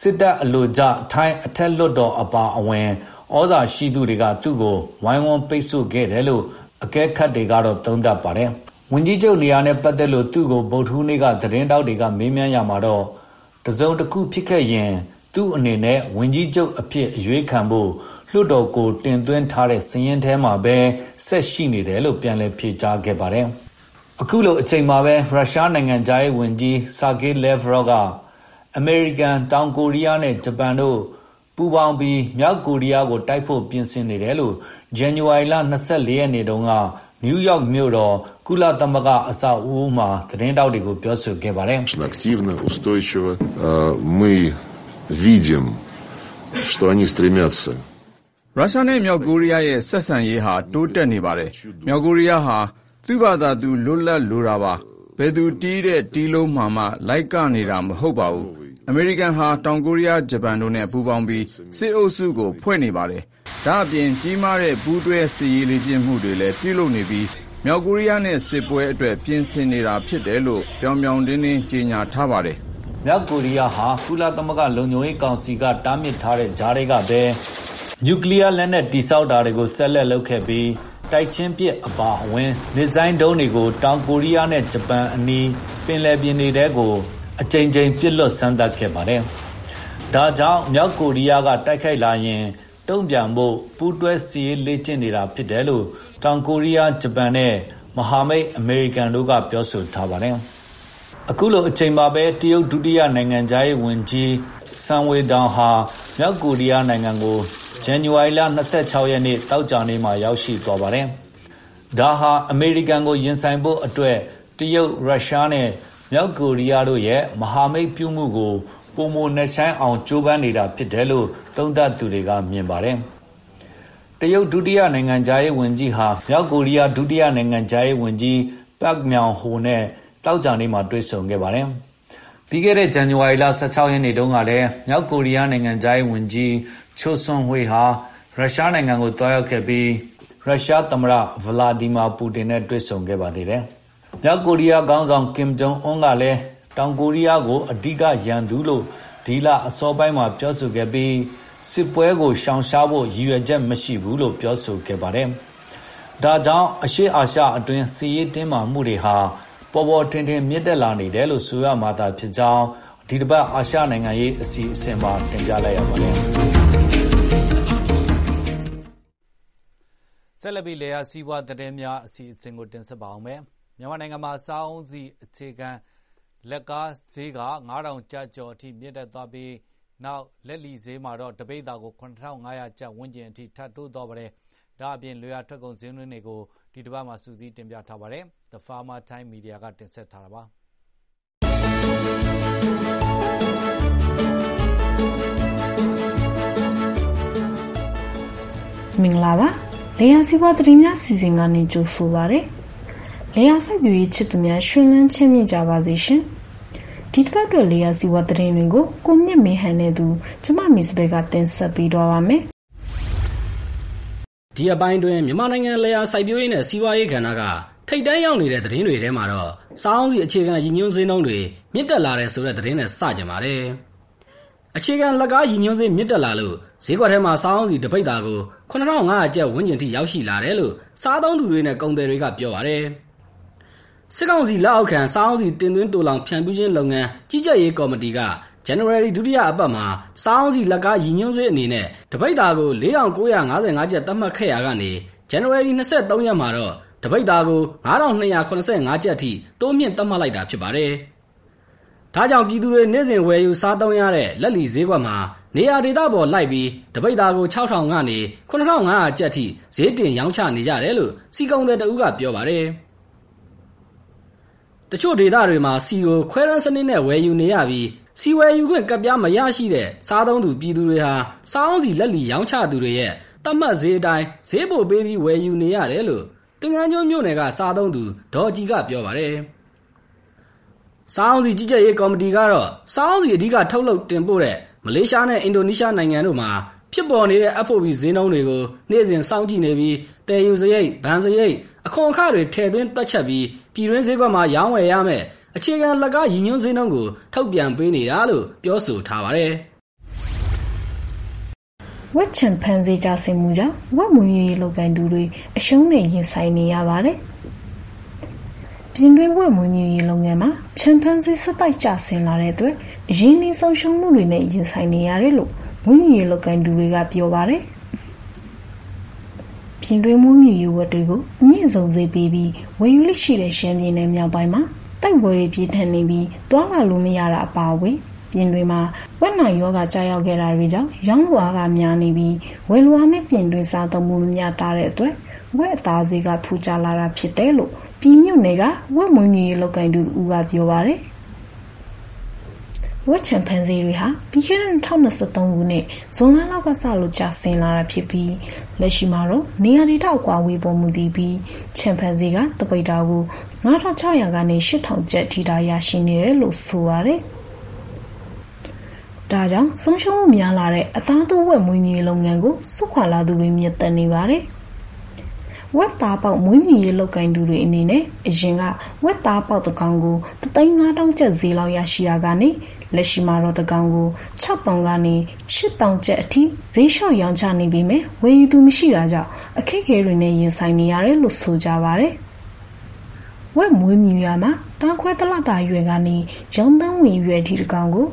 စစ်တပ်အလိုကျ ထိုင်းအထက်လွှတ်တော်အပါအဝင် ဩဇာရှိသူတွေက သူ့ကို ဝိုင်းဝန်းပိတ်ဆို့ခဲ့တယ်လို့ အကဲခတ်တွေကတော့သုံးသပ်ပါတယ်။ ဝန်ကြီးချုပ်နေရာနဲ့ပတ်သက်လို့ သူ့ကို ဗုဒ္ဓဟူးနေ့က သတင်းထောက်တွေက မေးမြန်းရာမှာတော့ တစုံတခုဖြစ်ခဲ့ရင် သူ့အနေနဲ့ ဝန်ကြီးချုပ်အဖြစ် အရွေးခံဖို့ လွှတ်တော်ကို တင်သွင်းထားတဲ့ စာရင်းထဲမှာပဲ ဆက်ရှိနေတယ်လို့ ပြန်လည်ဖြေကြားခဲ့ပါတယ်။အခုလိုအချိန်မှာပဲ ရုရှားနိုင်ငံခြားရေးဝန်ကြီး Sergey Lavrov က အမေရိကန်၊တောင်ကိုရီးယားနဲ့ ဂျပန်တို့ ပူးပေါင်းပြီး မြောက်ကိုရီးယားကို တိုက်ဖို့ ပြင်ဆင်နေတယ်လို့ ဇန်နဝါရီလ ၂၄ ရက်နေ့တုန်းက နယူးယောက်မြို့တော် ကုလသမဂ္ဂအဆောက်အဦးမှာ သတင်းထောက်တွေကို ပြောဆိုခဲ့ပါတယ်။"ရုရှားနဲ့ မြောက်ကိုရီးယားရဲ့ ဆက်ဆံရေးဟာ တိုးတက်နေပါတယ်။မြောက်ကိုရီးယားဟာ သူ့ဘာသာသူ လွတ်လပ်လိုတာပါ။ဘယ်သူတီးတဲ့ တီးလုံးမှာမှ လိုက်နေတာ မဟုတ်ပါဘူး။အမေရိကန်ဟာ တောင်ကိုရီးယား၊ဂျပန်တို့နဲ့ ပူးပေါင်းပြီး စစ်အုပ်စုကို ဖွဲ့နေပါတယ် ဒါ့အပြင် ကြီးမားတဲ့ ပူးတွဲစစ်ရေးလေ့ကျင့်မှုတွေလည်း ပြုလုပ်နေပြီး မြောက်ကိုရီးယားနဲ့ စစ်ပွဲအတွက် ပြင်ဆင်နေတာဖြစ်တယ်လို့ ပြောင်ပြောင်တင်းတင်း ကြေညာထားပါတယ်။”မြောက်ကိုရီးယားဟာ ကုလသမဂ္ဂလုံခြုံရေးကောင်စီက တားမြစ်ထားတဲ့ကြားထဲကပဲ နျူကလီးယားလက်နက် တည်ဆောက်တာတွေကို ဆက်လက်လုပ်ခဲ့ပြီး တိုက်ချင်းပစ်အပါအဝင် မစ်ဇိုင်းဒုံးတွေကို တောင်ကိုရီးယားနဲ့ ဂျပန်အနီး ပင်လယ်ပြင်တွေထဲကို အကြိမ်ကြိမ် ပစ်လွှတ်စမ်းသပ်ခဲ့ပါတယ်။ဒါကြောင့် မြောက်ကိုရီးယားက တိုက်ခိုက်လာရင် တုံ့ပြန်ဖို့ ပူးတွဲစစ်ရေးလေ့ကျင့်နေတာဖြစ်တယ်လို့ တောင်ကိုရီးယား၊ဂျပန်နဲ့ မဟာမိတ်အမေရိကန်တို့က ပြောဆိုထားပါတယ်။အခုလိုအချိန်မှာပဲ တရုတ်ဒုတိယနိုင်ငံခြားရေးဝန်ကြီး Sun Weidong ဟာ မြောက်ကိုရီးယားနိုင်ငံကို ဇန်နဝါရီလ ၂၆ ရက်နေ့သောကြာနေ့မှာ ရောက်ရှိသွားပါတယ်။ဒါဟာ အမေရိကန်ကို ရင်ဆိုင်ဖို့အတွက် တရုတ်၊ရုရှားနဲ့ မြောက်ကိုရီးယားတို့ရဲ့ မဟာမိတ်ပြုမှုကို ပိုမိုနက်ရှိုင်းအောင် ကြိုးပမ်းနေတာဖြစ်တယ်လို့ သုံးသပ်သူတွေက မြင်ပါတယ်။တရုတ်ဒုတိယနိုင်ငံခြားရေးဝန်ကြီးဟာ မြောက်ကိုရီးယား ဒုတိယနိုင်ငံခြားရေးဝန်ကြီး Park Myung-ho နဲ့ သောကြာနေ့မှာ တွေ့ဆုံခဲ့ပါတယ်။ပြီးခဲ့တဲ့ ဇန်နဝါရီလ ၁၆ ရက်နေ့တုန်းကလည်း မြောက်ကိုရီးယား နိုင်ငံခြားရေးဝန်ကြီး Choe Son-hui ဟာ ရုရှားနိုင်ငံကို သွားရောက်ခဲ့ပြီး ရုရှားသမ္မတ Vladimir Putin နဲ့ တွေ့ဆုံခဲ့ပါသေးတယ်။မြောက်ကိုရီးယားခေါင်းဆောင် Kim Jong Un ကလည်း တောင်ကိုရီးယားကို အဓိကရန်သူလို့ ဒီလအစောပိုင်းမှာ ပြောဆိုခဲ့ပြီး စစ်ပွဲကိုရှောင်ရှားဖို့ ရည်ရွယ်ချက်မရှိဘူးလို့ ပြောဆိုခဲ့ပါတယ်။ဒါကြောင့် အရှေ့အာရှအတွင်း စစ်ရေးတင်းမာမှုတွေဟာ ပေါ်ပေါ်ထင်ထင် မြင့်တက်လာနေတယ်လို့ ဆိုရမှာသာဖြစ်ကြောင်း ဒီတပတ် အာရှနိုင်ငံရေး အစီအစဉ်မှာ တင်ပြလိုက်ရပါတယ်။ဆက်လက်ပြီး လယ်ယာစီးပွားသတင်းများ အစီအစဉ်ကို တင်ဆက်ပါမယ်။မြန်မာနိုင်ငံမှာ စားအုန်းဆီ အခြေခံလက်ကားဈေးက9000ကျပ်ကျော်အထိ မြင့်တက်သွားပြီး နောက် လက်လီဈေးမှာတော့ တပိဿာကို7500ကျပ်ဝန်းကျင်အထိ ထပ်တိုးသွားပါတယ်။ဒါ့အပြင် လယ်ယာထွက်ကုန်ဈေးနှုန်းတွေကို ဒီတပတ်မှာ စုစည်းတင်ပြထားပါတယ်။ The Farmer Time Media ကတင်ဆက်ထားပါတယ်။မင်္ဂလာပါလေယာစီးပွားသတင်းများစီစဉ်ကနေ ကြိုဆိုပါရစေ။လေယာစိုက်ပျိုးရေး ချစ်သူများရှင်လန်းချမ်းမြေ့ကြပါစေရှင်။ ဒီတစ်ပတ်အတွက်လေယာစီးပွားသတင်းတွေကိုကိုမြင့်မင်းဟန်နဲ့သူကျမမီစပယ်ကတင်ဆက်ပေးတော့ပါမယ်။ဒီအပိုင်းတွင်မြန်မာနိုင်ငံလေယာစိုက်ပျိုးရေးနဲ့စီးပွားရေးကဏ္ဍကထိတ်တန်းရောက်နေတဲ့သတင်းတွေထဲမှာတော့စောင်းစီအခြေခံရည်ညွှန်းစည်းနှုန်းတွေမြင့်တက်လာတဲ့ဆိုတဲ့သတင်းနဲ့စကြင်ပါတယ်။အခြေခံလက်ကားရည်ညွှန်းစေးမြင့်တက်လာလို့ဈေးကွက်ထဲမှာစားအုန်းစီတပိတ်တာကို9500ကျပ်ဝန်းကျင်ထိရောက်ရှိလာတယ်လို့စားသုံးသူတွေနဲ့ကုန်သည်တွေကပြောပါတယ်။ စစ်ကောင်စီလက်အောက်ခံစားအုန်းစီတင်သွင်းတူလောင်ဖြန့်ဖြူးခြင်းလုပ်ငန်းကြီးကြပ်ရေးကော်မတီက January ဒုတိယအပတ်မှာစားအုန်းစီလက်ကားရည်ညွှန်းစေးအနေနဲ့တပိတ်တာကို4955ကျပ်သတ်မှတ်ခဲ့ရာကနေ January 23ရက်မှာတော့တပိတ်တာကို9285ကျပ်ထိတိုးမြင့်သတ်မှတ်လိုက်တာဖြစ်ပါတယ်။ဒါကြောင့်ပြည်သူတွေနေ့စဉ်ဝယ်ယူစားသုံးရတဲ့လက်လီဈေးကွက်မှာနေရာဒေသပေါ်လိုက်ပြီးတပိတ်သားကို6000ကနေ9500ကျပ်ထိဈေးတင်ရောင်းချနေကြတယ်လို့စီကုံတဲ့တဦးကပြောပါတယ်။ တချို့ဒေသတွေမှာစီကို ခွဲတန်းစနစ်နဲ့ ဝယ်ယူနေရပြီးစီဝယ်ယူခွင့်ကပ်ပြားမရရှိတဲ့ စားသုံးသူ ပြည်သူတွေဟာ စားအောင်စီလက်လီရောင်းချသူတွေရဲ့တတ်မှတ်ဈေးအတိုင်း ဈေးပိုပေးပြီး ဝယ်ယူနေရတယ်လို့တင်ငန်းကျွန်းမြို့နယ်က စားသုံးသူ ဒေါ်ကြီးကပြောပါတယ်။စားအုံးစီကြီးကြပ်ရေးကော်မတီကတော့ စားအုံးစီအဓိက ထုတ်လုပ်တင်ပို့တဲ့ မလေးရှားနဲ့ အင်ဒိုနီးရှားနိုင်ငံတို့မှာ ဖြစ်ပေါ်နေတဲ့ FOB ဈေးနှုန်းတွေကို နေ့စဉ်စောင့်ကြည့်နေပြီးတည်ယူစရိတ်၊ဗန်စရိတ် အခွန်အခတွေ ထည့်သွင်းတွက်ချက်ပြီး ပြည်တွင်းဈေးကွက်မှာရောင်းဝယ်ရမယ်အခြေခံလက်ကားရည်ညွှန်းဈေးနှုန်းကိုထုတ်ပြန်ပေးနေတာလို့ပြောဆိုထားပါတယ်။ဝက်ချန်ဖန်ဈေးကျဆင်းမှုကြောင့်ဝက်မွေးမြူရေးလုပ်ကိုင်သူတွေအရှုံးနဲ့ရင်ဆိုင်နေရပါတယ်။ပြင်တွင်းဝက်မွေးမြူရေးလုပ်ငန်းမှာချန်ဖန်ဈေးဆက်တိုက်ကျဆင်းလာတဲ့အတွက်အရင်းနှီးဆုံးရှုံးမှုတွေနဲ့ရင်ဆိုင်နေရတယ်လို့မွေးမြူရေးလုပ်ကိုင်သူတွေကပြောပါတယ်။ ပြင်တွင်းမွေးမြူရေးဝက်တွေကိုအမြင့်ဆုံးဈေးပေးပြီးဝယ်ယူလိရှိတဲ့ရှမ်းပြည်နယ်မြောက်ပိုင်းမှာတိုက်ပွဲတွေပြင်းထန်နေပြီးသွားလာလို့မရတာအပါအဝင်ပြင်တွင်းမှာဝက်နိုင်ရောဂါကြာရောက်ခဲ့တာတွေကြောင့်ရောင်းလိုအားကများနေပြီးဝယ်လိုအားနဲ့ပြင်တွင်းစားသုံးမှုမမျှတတဲ့အတွက်ဝက်အသားဈေးကထူကျလာတာဖြစ်တယ်လို့ပြည်မြို့နယ်ကဝက်မွေးမြူရေးလုပ်ကိုင်သူဦးကပြောပါတယ်။ ဝက်ချန်ဖန်စီတွေဟာပြီးခဲ့တဲ့2023ခုနှစ်ဇွန်လလောက်ကစလို့ကျဆင်းလာတာဖြစ်ပြီးလက်ရှိမှာတော့နေရာဒေသအကွာဝေးပေါ်မူတည်ပြီးချန်ဖန်စီကတပိတ်တာကို9600ကနေ8000ကျပ်ထိတာရရှိနေတယ်လို့ဆိုပါတယ်။ဒါကြောင့်ဆုံးရှုံးမှုများလာတဲ့အသားသွဝက်မွေးမြူရေးလုပ်ငန်းကိုစွခွာလာသူတွေမြင့်တက်နေပါတယ်။ဝက်သားပေါက်မွေးမြူရေးလုပ်ကိုင်သူတွေအနေနဲ့အရင်ကဝက်သားပေါက်တစ်ကောင်ကို3,500ကျပ်ဈေးလောက်ရရှိတာကနေ လက်ရှိမှာတော့တစ်ကောင်ကို6,000ကနေ8,000ကျပ်အထိ ဈေးလျှော့ရောင်းချနေပေမဲ့ ဝယ်ယူသူမရှိတာကြောင့် အခက်အခဲတွေနဲ့ ရင်ဆိုင်နေရတယ်လို့ ဆိုကြပါတယ်။ဝက်မွေးမြူရမှာတားခွဲတလတာရွယ်ကနေ ရောင်းတန်းဝင်ရွယ်ထိတစ်ကောင်ကို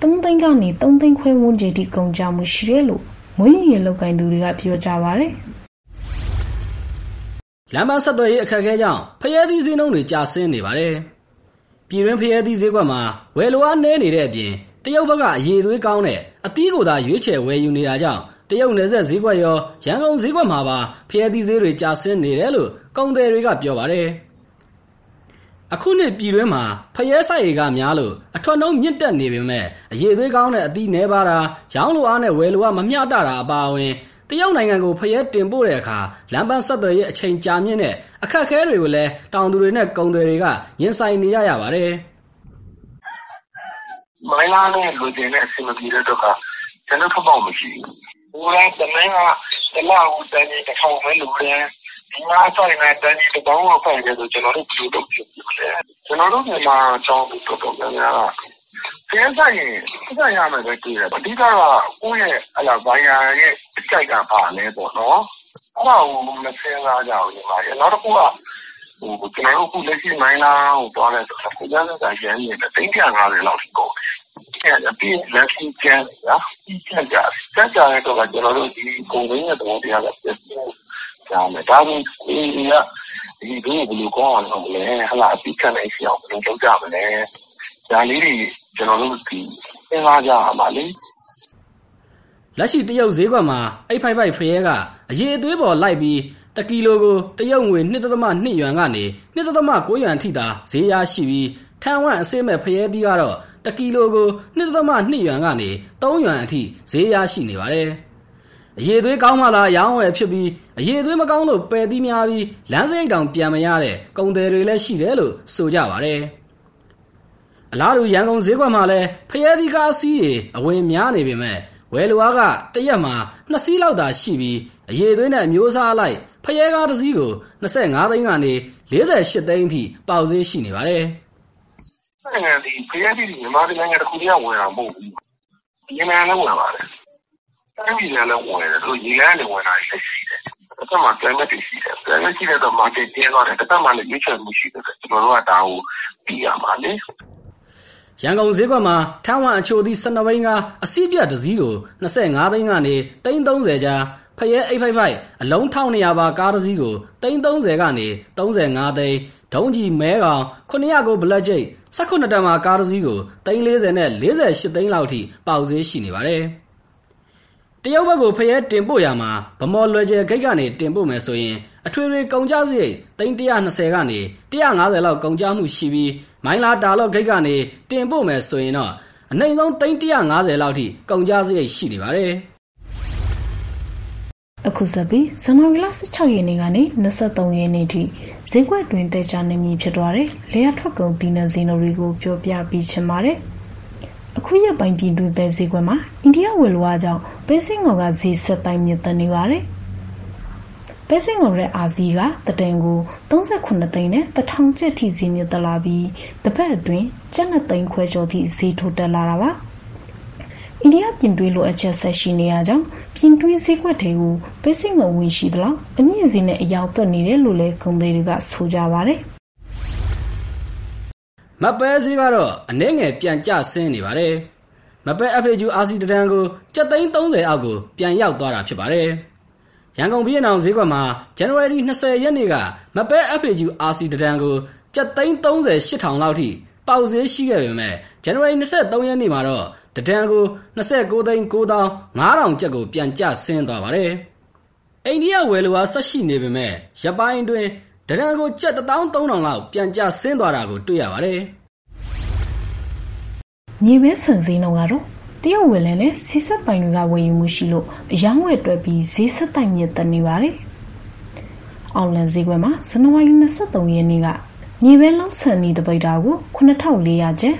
3သိန်းကနေ3သိန်းခွဲဝန်းကျင်ထိ ကုန်ကြမှုရှိတယ်လို့ မွေးမြူရေးလုပ်ကိုင်သူတွေက ပြောကြပါတယ်။လမ်းပန်းဆက်သွယ်ရေး အခက်အခဲကြောင့်ဖျဲသီးဈေးနှုန်းတွေ ကျဆင်းနေပါတယ်။ ပြည်တွင်းဖျဲသီးဈေးကွက်မှာဝယ်လိုအားနည်းနေတဲ့အပြင်တရုတ်ဘက်ကအရေးသွေးကောင်းတဲ့အသီးကိုသာရွေးချယ်ဝယ်ယူနေတာကြောင့်တရုတ်နယ်စပ်ဈေးကွက်ရောရန်ကုန်ဈေးကွက်မှာပါဖျဲသီးဈေးတွေကျဆင်းနေတယ်လို့ကုန်သည်တွေကပြောပါတယ်။အခုနှစ်ပြည်တွင်းမှာဖရဲဆိုင်တွေကများလို့အထွတ်နှုံးမြင့်တက်နေပေမဲ့အရေးသွေးကောင်းတဲ့အသီးနှဲပါတာရောင်းလိုအားနဲ့ဝယ်လိုအားမမျှတတာအပါအဝင် တရုတ်နိုင်ငံကိုဖရဲတင်ပို့တဲ့အခါလမ်းပန်းဆက်သွယ်ရေးအချိန်ကြာမြင့်တဲ့အခက်အခဲတွေကိုလည်းတောင်သူတွေနဲ့ကုန်သည်တွေကရင်ဆိုင်နေရရပါတယ်။မိုင်းလာနဲ့လူကျင်တဲ့အဆင်မပြေတဲ့တော့ကကျွန်တော်ဖပေါက်မရှိဘူး။ဟိုကတမန်ကတလောက်တန်းကြီးတစ်ထောင်ပဲလူတယ်ဒီမှာဆိုင်နဲ့တန်းကြီးတစ်ပေါင်းလောက်ဆိုင်တယ်ဆိုကျွန်တော်တို့ဘယ်လိုလုပ်ဖြစ်လဲ။ကျွန်တော်တို့မြန်မာအကြောင်းတော်တော်များများက ဖျက်ဆိုင်ရင်ဖျက်ရမယ်ပဲတွေ့တယ်။အဓိကကကိုယ့်ရဲ့အလားဘိုင်ယာရဲ့အကြိုက်ကပါလဲပေါ့နော်။အဲ့ဒါကိုမစင်းစားကြဘူးဒီမှာ။နောက်တစ်ခုကဟိုကျွန်တော်တို့ခုလက်ရှိမိုင်းလာဟိုသွားတယ်ဆိုတော့ကိုရတဲ့ဆိုင်ရန်နေတယ်350လောက်ထိကုန်တယ်။အဲ့ဒီလက်ရှိကျန်ရဒီကျန်ကြစက်ကြတဲ့တော့ကျွန်တော်တို့ဒီကုန်ရင်းရဲ့တော့တရားကပြည့်စုံကြမယ်။ဒါပေမဲ့ဒီကဒီဘယ်လိုကောင်းအောင်လုပ်လဲဟလာအပိခံနိုင်စီအောင်ဘယ်လိုလုပ်ကြမလဲ။ဒါလေးတွေ ကျွန်တော်တို့ဒီသင်လာကြရမှာလေလက်ရှိတရုတ်ဈေးကွက်မှာအိတ်ဖိုက်ဖိုက်ဖရဲကအရေးအသွေးပေါ်လိုက်ပြီးတကီလိုကိုတရုတ်ငွေ1.2ယွမ်ကနေ1.9ယွမ်ထိသာဈေးရရှိပြီးထန်ဝမ်အစစ်မဲ့ဖရဲသီးကတော့တကီလိုကို1.2ယွမ်ကနေ3ယွမ်အထိဈေးရရှိနေပါတယ်။အရေးသွေးကောင်းမှသာရောင်းဝယ်ဖြစ်ပြီးအရေးသွေးမကောင်းလို့ပယ်သီးများပြီးလမ်းစရိတ်တောင်ပြန်မရတဲ့ကုန်သည်တွေလည်းရှိတယ်လို့ဆိုကြပါတယ်။ အလားတူရန်ကုန်ဈေးကွက်မှာလည်းဖရဲသီးကားစီးရေအဝင်များနေပေမဲ့ဝယ်လိုအားကတရက်မှာ2စီးလောက်သာရှိပြီးအရေးသွေးနဲ့အမျိုးအစားလိုက်ဖရဲကားတစ်စီးကို25သိန်းကနေ48သိန်းအထိပေါက်ဈေးရှိနေပါတယ်။နိုင်ငံဒီဖရဲသီးမြန်မာနိုင်ငံတစ်ခုတည်းကဝင်တာမဟုတ်ဘူး။မြန်မာလည်းဝင်ပါတယ်။တိုင်းပြည်လည်းဝင်တယ်သူရေကန်းလည်းဝင်တာရှိတယ်။တစ်ခါမှ climate ရှိတယ်။ climate ရှိတဲ့တော့ market တင်းသွားတယ်။တစ်ခါမှလည်းရွေးချယ်မှုရှိတယ်။ကျွန်တော်တို့ကဒါကိုပြီးရမှာလေ။ ရန်ကုန်ဈေးကွက်မှာထန်းဝမ်အချိုသီး12ဘိန်းကားအစီးပြတ်တစ်စီးကို25သိန်းကနေ330ကြားဖရဲအိတ်ဖိုက်ဖိုက်အလုံး1200ပါကားတစ်စီးကို330ကနေ35သိန်းဒုံးကြီးမဲကောင်900ကိုဘလက်ဂျိတ်18တန်မှာကားတစ်စီးကို340နဲ့48သိန်းလောက်ထိပေါက်ဈေးရှိနေပါတယ်တရုတ်ဘက်ကိုဖရဲတင်ပို့ရမှာဗမော်လွယ်ကျယ်ဂိတ်ကနေတင်ပို့မယ်ဆိုရင်အထွေထွေကုန်ကျစရိတ်320ကနေ150လောက်ကုန်ကျမှုရှိပြီး မိုင်းလာတာလော့ဂိတ်ကနေတင်ပို့မယ်ဆိုရင်တော့အနှိမ်ဆုံး350လောက်ထိကုန်ကျစရိတ်ရှိနေပါတယ်အခုစပြီးဇန်နဝါရီလ16ရက်နေ့ကနေ23ရက်နေ့ထိဈေးကွက်တွင်တဲချနေမည်ဖြစ်သွားတယ်။လေယာထွက်ကုန်ဒီနယ်ဇီနိုတွေကိုပြောပြပေးချင်ပါတယ်။အခုရက်ပိုင်းပြည်တွင်ပဲဈေးကွက်မှာအိန္ဒိယဝယ်လိုအားကြောင့်ပဲစင်းငေါကဈေးဆက်တိုင်းမြင့်တက်နေပါတယ်။ ပဲစင်ကုန်တဲ့အာဇီကတတန်ကို38သိန်းနဲ့1000ကျပ်ထိဈေးမြင့်တက်လာပြီးတပတ်အတွင်းကျပ်2သိန်းခွဲကျော်ထိဈေးထိုးတက်လာတာပါအိန္ဒိယပြင်သွင်းလိုအပ်ချက်ဆက်ရှိနေရကြောင်းပြင်သွင်းဈေးကွက်တွေကိုပဲစိတ်ငုံဝင်ရှိသလောက်အမြင့်စင်းနဲ့အယောက်သွက်နေတယ်လို့လည်းကုန်သည်တွေကဆိုကြပါတယ်မပဲဈေးကတော့အနည်းငယ်ပြန်ကျဆင်းနေပါတယ်မပဲ FHU RC တန်ကို730အောက်ကိုပြန်ရောက်သွားတာဖြစ်ပါတယ် ရန်ကုန်ပြည်အောင်ဈေးကွက်မှာ January 20ရက်နေ့က မပဲ FHU RC တန်ကို730 8000လောက်ထိ ပေါက်ဈေးရှိခဲ့ပေမဲ့ January 23ရက်နေ့မှာတော့တဒံကို29သိန်း9000 5000ကျပ်ကို ပြန်ကျဆင်းသွားပါတယ်။အိန္ဒိယဝယ်လိုအား ဆက်ရှိနေပေမဲ့ရပိုင်းတွင်တဒံကို ကျပ်13000လောက် ပြန်ကျဆင်းသွားတာကို တွေ့ရပါတယ်။မြေပဲဆန်စင်းတော့ကတော့ တရုတ်ဝင်လဲနဲ့စီဆက်ပိုင်တွေကဝယ်ယူမှုရှိလို့အယောင်းဝယ်တွက်ပြီးဈေးဆက်တိုက်မြင့်တက်နေပါတယ်။အောက်လန်ဈေးကွက်မှာဇန်နဝါရီ23ရက်နေ့ကမြေပဲလုံးဆန်နီတပိတ်တာကို9400ကျပ်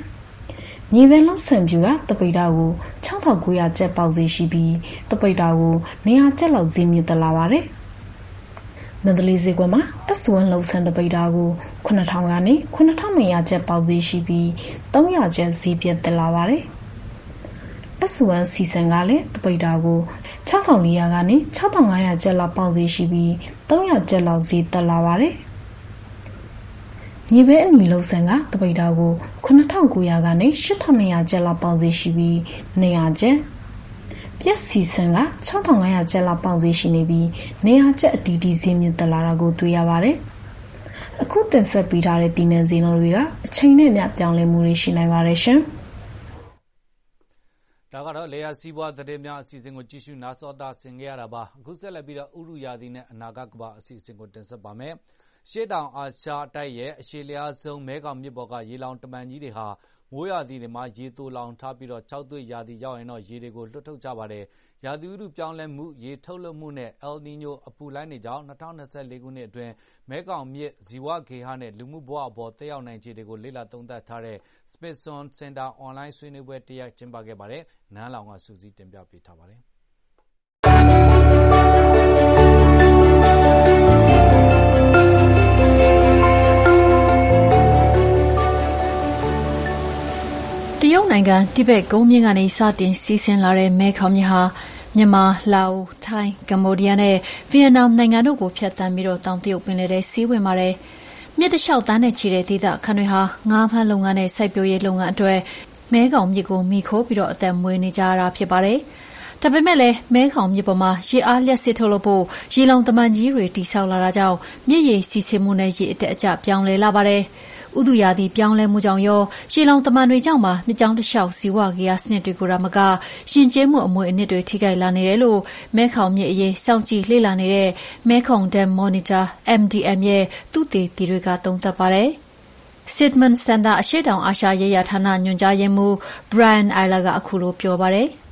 မြေပဲလုံးဆန်ပြူကတပိတ်တာကို6900ကျပ်ပေါက်ဈေးရှိပြီးတပိတ်တာကို900ကျပ်လောက်ဈေးမြင့်တက်လာပါတယ်။မန္တလေးဈေးကွက်မှာတက်စွန်းလုံးဆန်တပိတ်တာကို9000ကနေ9200ကျပ်ပေါက်ဈေးရှိပြီး300ကျပ်ဈေးပြတ်တက်လာပါတယ်။ အဆူဝမ်စီဆန်ကလည်းတပိတ်တာကို6400ကနေ6500ကျပ်လောက်ပေါက်ဈေးရှိပြီး300ကျပ်လောက်ဈေးတက်လာပါတယ်။မြေပဲအနီလုံးဆန်ကတပိတ်တာကို9900ကနေ8200ကျပ်လောက်ပေါင်စီရှိပြီး200ကျပ်ပြက်စီဆန်က6500ကျပ်လောက်ပေါင်စီရှိနေပြီး200ကျပ်အတီးတီးဈေးမြင့်တက်လာတာကိုတွေ့ရပါတယ်။အခုတင်ဆက်ပေးထားတဲ့တည်နှံဈေးနှုန်းတွေကအချိန်နဲ့မျှပြောင်းလဲမှုတွေရှိနိုင်ပါတယ်ရှင်။ ဒါကတော့လေယာစီးပွားသတင်းများ အစီအစဉ်ကို ကြည့်ရှုနားစောတာဆင်ကြရတာပါ အခုဆက်လက်ပြီးတော့ဥရုယာသည်နဲ့ အနာဂတ်ကဘာ အစီအစဉ်ကို တင်ဆက်ပါမယ်။ရှေ့တောင်အာရှတိုက်ရဲ့ အရှေ့လျားဆုံး မဲခေါင်မြစ်ပေါ်က ရေလှောင်တမံကြီးတွေဟာ မိုးရာသီတွေမှာ ရေသိုလှောင်ထားပြီး ခြောက်သွေ့ရာသီရောက်ရင်တော့ ရေတွေကို လွှတ်ထုတ်ကြပါတယ်။ရာသီဥတုပြောင်းလဲမှု၊ရေထုတ်လွှတ်မှုနဲ့ El Niño အပူလှိုင်းတွေကြောင့် ၂၀၂၄ ခုနှစ်အတွင်း မဲခေါင်မြစ် ဇီဝဂေဟနဲ့ လူမှုဘဝအပေါ် သက်ရောက်နိုင်ခြေတွေကို လေ့လာသုံးသပ်ထားတဲ့ Smithson Center အွန်လိုင်းဆွေးနွေးပွဲတရပ် ကျင်းပခဲ့ပါတယ်။နန်းလောင်ဝ်က စုစည်းတင်ပြထားပါတယ်နိုင်ငံ တိဘက်ကုန်းမြင့်ကနေ စတင်စီးဆင်းလာတဲ့ မဲခေါင်မြစ်ဟာ မြန်မာ၊လာအို၊ထိုင်း၊ကမ္ဘောဒီးယားနဲ့ ဗီယက်နမ်နိုင်ငံတို့ကို ဖြတ်သန်းပြီး တောင်တရုတ်ပင်လယ်ထဲ စီးဝင်ပါတယ်။ မြစ်တလျှောက်သန်းနဲ့ချီတဲ့ဒေသခံတွေဟာ ငါးဖမ်းလုပ်ငန်းနဲ့ စိုက်ပျိုးရေးလုပ်ငန်းအတွက် မဲခေါင်မြစ်ကို မှီခိုပြီး အသက်မွေးနေကြရတာဖြစ်ပါတယ်။ဒါပေမဲ့လည်း မဲခေါင်မြစ်ပေါ်မှာ ရေအားလျှပ်စစ်ထုတ်လုပ်ဖို့ ရေလှောင်တမံကြီးတွေ တည်ဆောက်လာတာကြောင့် မြစ်ရေစီးဆင်းမှုနဲ့ ရေအတက်အကျ ပြောင်းလဲလာပါတယ်။ ဥတုရာသီပြောင်းလဲမှုကြောင့်ရော ရေလှောင်တမံတွေကြောင့်ပါ မြစ်ကြောင်းတလျှောက် ဇီဝဂေဟစနစ်တွေကိုသာမက ယဉ်ကျေးမှုအမွေအနှစ်တွေ ထိခိုက်လာနေတယ်လို့ မဲခေါင်မြစ်အရေး စောင့်ကြည့်လေ့လာနေတဲ့ မဲခေါင် Dam Monitor (MDM) ရဲ့ သုတေသီတွေက သုံးသပ်ပါတယ်။ Sidman Center အရှေ့တောင်အာရှရေးရာဌာန ညွှန်ကြားရေးမှူး Brian Eyler ကအခုလိုပြောပါတယ်။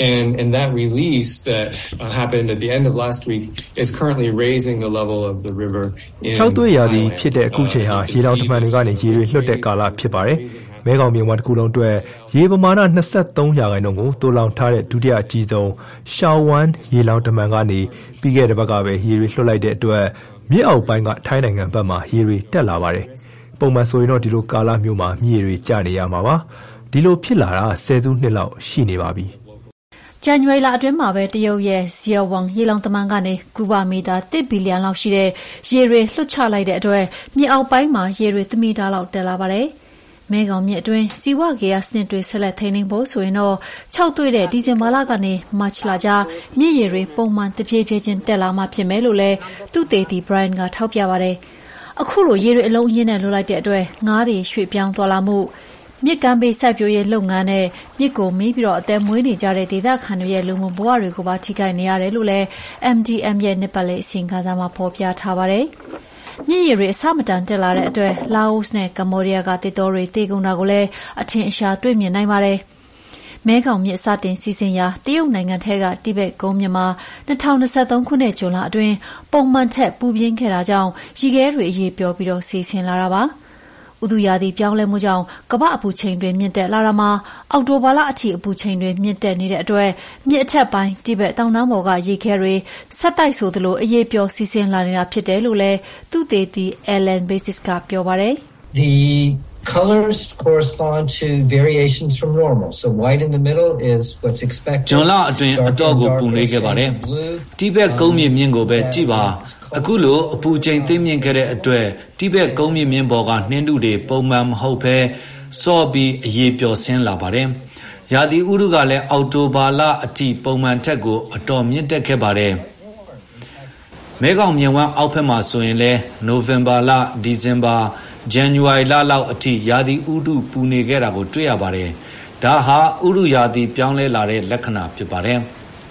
And, and that release that uh, happened at the end of last week is currently raising the level of the river in 6သွေးရာသီဖြစ်တဲ့အခုချိန်ဟာရေတောင်တမန်တွေကနေရေတွေလွှတ်တဲ့ကာလဖြစ်ပါတယ်။မဲခေါင်မြစ်ဝမ်းတစ်ခုလုံးအတွက်ရေပမာဏ23ရာခိုင်နှုန်းကိုတိုးလောင်ထားတဲ့ဒုတိယအကြီးဆုံးရှောင်းဝမ်းရေလောင်တမန်ကနေပြီးခဲ့တဲ့ဘက်ကပဲရေတွေလွှတ်လိုက်တဲ့အတွက်မြစ်အောက်ပိုင်းကထိုင်းနိုင်ငံဘက်မှာရေတွေတက်လာပါတယ်။ပုံမှန်ဆိုရင်တော့ဒီလိုကာလမျိုးမှာမြေတွေကျနေရမှာပါ။ ဒီလိုဖြစ်လာတာ ဆယ်စုနှစ်လောက်ရှိနေပါပြီ။ဇန်နဝါရီလအတွင်းမှာပဲ တရုတ်ရဲ့ Siawang ရေလှောင်တမံကနေ ကူးပါမီတာ ၁ ဘီလီယံလောက်ရှိတဲ့ ရေတွေလွှတ်ချလိုက်တဲ့အတွက် မြစ်အောက်ပိုင်းမှာ ရေတွေတမီတာလောက် တက်လာပါတယ်။မဲခေါင်မြစ်အတွင်း ဇီဝဂေဟစနစ်တွေ ဆက်လက်ထိန်းသိမ်းဖို့ဆိုရင်တော့ ခြောက်သွေ့တဲ့ ဒီဇင်ဘာလကနေ မတ်လကြား မြစ်ရေတွေ ပုံမှန်တဖြည်းဖြည်းချင်း တက်လာမှဖြစ်မယ်လို့လည်း သုတေသီ Brian ကထောက်ပြပါတယ်။အခုလို ရေတွေအလုံးအရင်းနဲ့ လွှတ်လိုက်တဲ့အတွက် ငါးတွေ ရွှေ့ပြောင်းသွားလာမှု မြစ်ကမ်းဘေးစိုက်ပျိုးရေးလုပ်ငန်းနဲ့ မြစ်ကိုမီးပြီး အသက်မွေးနေကြတဲ့ ဒေသခံတွေရဲ့ လူမှုဘဝတွေကိုပါ ထိခိုက်နေရတယ်လို့လည်း MDM ရဲ့ နှစ်ပတ်လည်အစီရင်ခံစာမှာ ဖော်ပြထားပါတယ်။မြစ်ရေတွေ အဆမတန်တက်လာတဲ့အတွက် လာအိုနဲ့ ကမ္ဘောဒီးယားက သစ်တောတွေ သေကုန်တာကိုလည်း အထင်အရှား တွေ့မြင်နိုင်ပါတယ်။မဲခေါင်မြစ် စတင်စီးဆင်းရာ တရုတ်နိုင်ငံထဲက တိဘက်ကုန်းမြစ်မှာ ၂၀၂၃ ခုနှစ် ဇွန်လအတွင်း ပုံမှန်ထက် ပူပြင်းခဲ့တာကြောင့် ရေခဲတွေ အရည်ပျော်ပြီး စီးဆင်းလာတာပါ။ ဥတုရာသီပြောင်းလဲမှုကြောင့် ကမ္ဘာ့အပူချိန်တွေ မြင့်တက်လာတာမှာ အောက်တိုဘာလအထိ အပူချိန်တွေမြင့်တက်နေတဲ့အတွက် မြစ်အထက်ပိုင်း တိဘက်တောင်တန်းပေါ်က ရေခဲတွေ ဆက်တိုက်ဆိုသလို အရည်ပျော်စီးဆင်းလာနေတာဖြစ်တယ်လို့လည်း သုတေသီ Ellen Basis ကပြောပါတယ်။ The Colors correspond to variations from normal. So white in the middle is what's expected. ဂျွန်လအတွင်းအတော့ကိုပူနေခဲ့ပါတယ်။တိဘက်ကုန်းမြင့်မြင့်ကိုပဲကြည့်ပါ။အခုလိုအပူချိန်သိမြင့်ခဲ့တဲ့အတွက်တိဘက်ကုန်းမြင့်မြင့်ပေါ်ကနှင်းထုတွေပုံမှန်မဟုတ်ဘဲစော့ပြီးအရေးပျော်ဆင်းလာပါတယ်။ရာသီဥတုကလည်းအောက်တိုဘာလအထိပုံမှန်ထက်ကိုအတော်မြင့်တက်ခဲ့ပါတယ်။မဲခေါင်မြစ်ဝှမ်းအောက်ဘက်မှာဆိုရင်လည်းနိုဝင်ဘာလ၊ဒီဇင်ဘာ၊ ဇန်နဝါရီလလောက်အထိ ရာသီဥတုပူနေခဲ့တာကို တွေ့ရပါတယ်။ဒါဟာ ဥတုရာသီပြောင်းလဲလာတဲ့လက္ခဏာဖြစ်ပါတယ်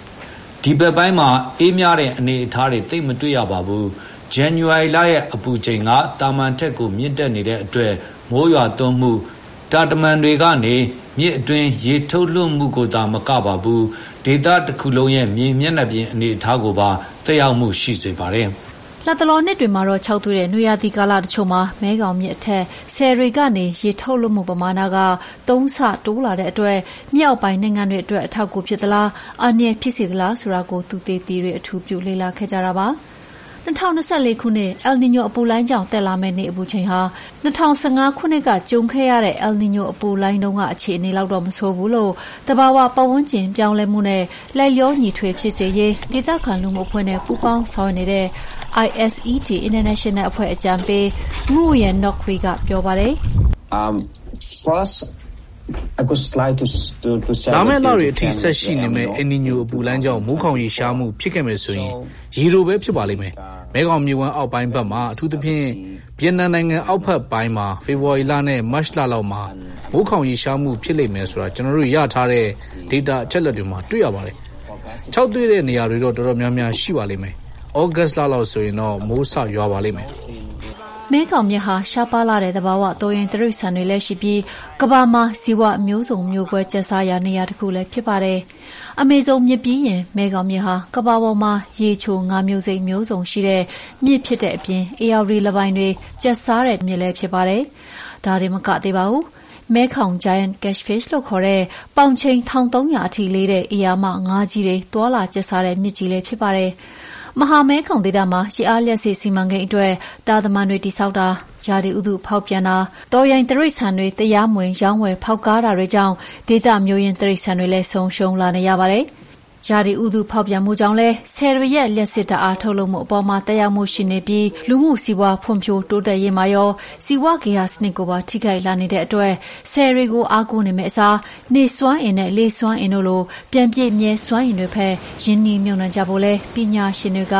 ။ဒီဘက်ပိုင်းမှာ အေးမြတဲ့အနေအထားတွေ သိပ်မတွေ့ရပါဘူး။ဇန်နဝါရီလရဲ့ အပူချိန်က သာမန်ထက်ကို မြင့်တက်နေတဲ့အတွက် မိုးရွာသွန်းမှု၊တာတမံတွေကနေ မြစ်အတွင်း ရေထုတ်လွှတ်မှုကိုသာမကပါဘူး ဒေသတခုလုံးရဲ့ မြေမျက်နှာပြင်အနေအထားကိုပါ သက်ရောက်မှုရှိစေပါတယ်။ လတ်တလောနှစ်တွေမှာတော့ခြောက်သွေ့တဲ့နွေရာသီကာလတချို့မှာ မဲခေါင်မြစ်အထက်ဆည်တွေကနေ ရေထုတ်လွှတ်မှုပမာဏက သုံးဆတိုးလာတဲ့အတွက် မြေအောက်ပိုင်းနိုင်ငံတွေအတွက် အထောက်အကူဖြစ်သလား၊အန္တရာယ်ဖြစ်စေသလားဆိုတာကို သုတေသီတွေ အထူးပြုလေ့လာခဲ့ကြတာပါ။၂၀၂၄ ခုနှစ် အယ်လ်နီညိုအပူလှိုင်းကြောင့် တက်လာမယ့် နေ့အပူချိန်ဟာ ၂၀၁၅ ခုနှစ်က ကြုံခဲ့ရတဲ့ အယ်လ်နီညိုအပူလှိုင်းတုန်းက အခြေအနေလောက်တော့ မဆိုးဘူးလို့ သဘာဝပတ်ဝန်းကျင်ပြောင်းလဲမှုနဲ့ လိုက်လျောညီထွေဖြစ်စေရေး ဒေသခံလူမှုအဖွဲ့နဲ့ ပူးပေါင်းဆောင်ရွက်နေတဲ့ ISET International အဖွဲ့အကြံပေး Nguyen Ngoc Huy ကပြောပါတယ် လာမယ့်လတွေအထိ ဆက်ရှိနေမယ့်အယ်နီညိုအပူလှိုင်းကြောင့် မိုးခေါင်ရေရှားမှု ဖြစ်ခဲ့မယ်ဆိုရင် ရေတိုပဲ ဖြစ်ပါလိမ့်မယ်။မဲခေါင်မြစ်ဝှမ်းအောက်ပိုင်းဘက်မှာ အထူးသဖြင့် ဗီယက်နမ်နိုင်ငံ အောက်ဘက်ပိုင်းမှာ ဖေဖော်ဝါရီလနဲ့ မတ်လလောက်မှာ မိုးခေါင်ရေရှားမှု ဖြစ်လိမ့်မယ်ဆိုတာ ကျနော်တို့ရထားတဲ့ ဒေတာအချက်အလက်တွေမှာ တွေ့ရပါတယ်။ခြောက်သွေ့တဲ့နေရာတွေတော့ တော်တော်များများ ရှိပါလိမ့်မယ်။ ဩဂတ်စ်လလောက်ဆိုရင်တော့မိုးစရွာပါလိမ့်မယ်။မဲခေါင်မြစ်ဟာရှားပါးလှတဲ့သဘာဝတောရိုင်းတိရစ္ဆာန်တွေလည်းရှိပြီးကမ္ဘာမှာဇီဝမျိုးစုံမျိုးကွဲကျက်စားရာနေရာတခုလည်းဖြစ်ပါတယ်။အမေဇုန်မြစ်ပြီးရင်မဲခေါင်မြစ်ဟာကမ္ဘာပေါ်မှာရေချိုငါးမျိုးစိတ်မျိုးစုံရှိတဲ့မြစ်ဖြစ်တဲ့အပြင်ဧရာဝတီလပိုင်းတွေကျက်စားတဲ့မြစ်လည်းဖြစ်ပါတယ်။ဒါတင်မကသေးပါဘူး။မဲခေါင် Giant Catfish လို့ခေါ်တဲ့ပေါင်ချိန်၁၃၀၀အထိလေးတဲ့ဧရာမငါးကြီးတွေသွားလာကျက်စားတဲ့မြစ်ကြီးလည်းဖြစ်ပါတယ်။ မဟာမဲခေါင်ဒေသမှာ ရေအားလျှပ်စစ်စီမံကိန်းအတွက် တာတမံတွေတည်ဆောက်တာ၊ရာသီဥတုဖောက်ပြန်တာ၊တောရိုင်းတိရစ္ဆာန်တွေ တရားမဝင် ရောင်းဝယ်ဖောက်ကားတာတွေကြောင့် ဒေသမျိုးရင်းတိရစ္ဆာန်တွေလည်း ဆုံးရှုံးလာနေရပါတယ် ရာသီဥတုဖောက်ပြန်မှုကြောင့်လည်း ဆည်တွေရဲ့ လျှပ်စစ်ဓာတ်အားထုတ်လုပ်မှုအပေါ်မှာ သက်ရောက်မှုရှိနေပြီး လူမှုစီးပွားဖွံ့ဖြိုးတိုးတက်ရေးမှာရော ဇီဝဂေဟစနစ်ကိုပါ ထိခိုက်လာနေတဲ့အတွက် ဆည်တွေကို အားကိုးနေမယ့်အစား နေစွမ်းအင်နဲ့ လေစွမ်းအင်တို့လို ပြန်ပြည့်မြဲစွမ်းအင်တွေဘက် ရင်းနှီးမြှုပ်နှံကြဖို့လည်း ပညာရှင်တွေက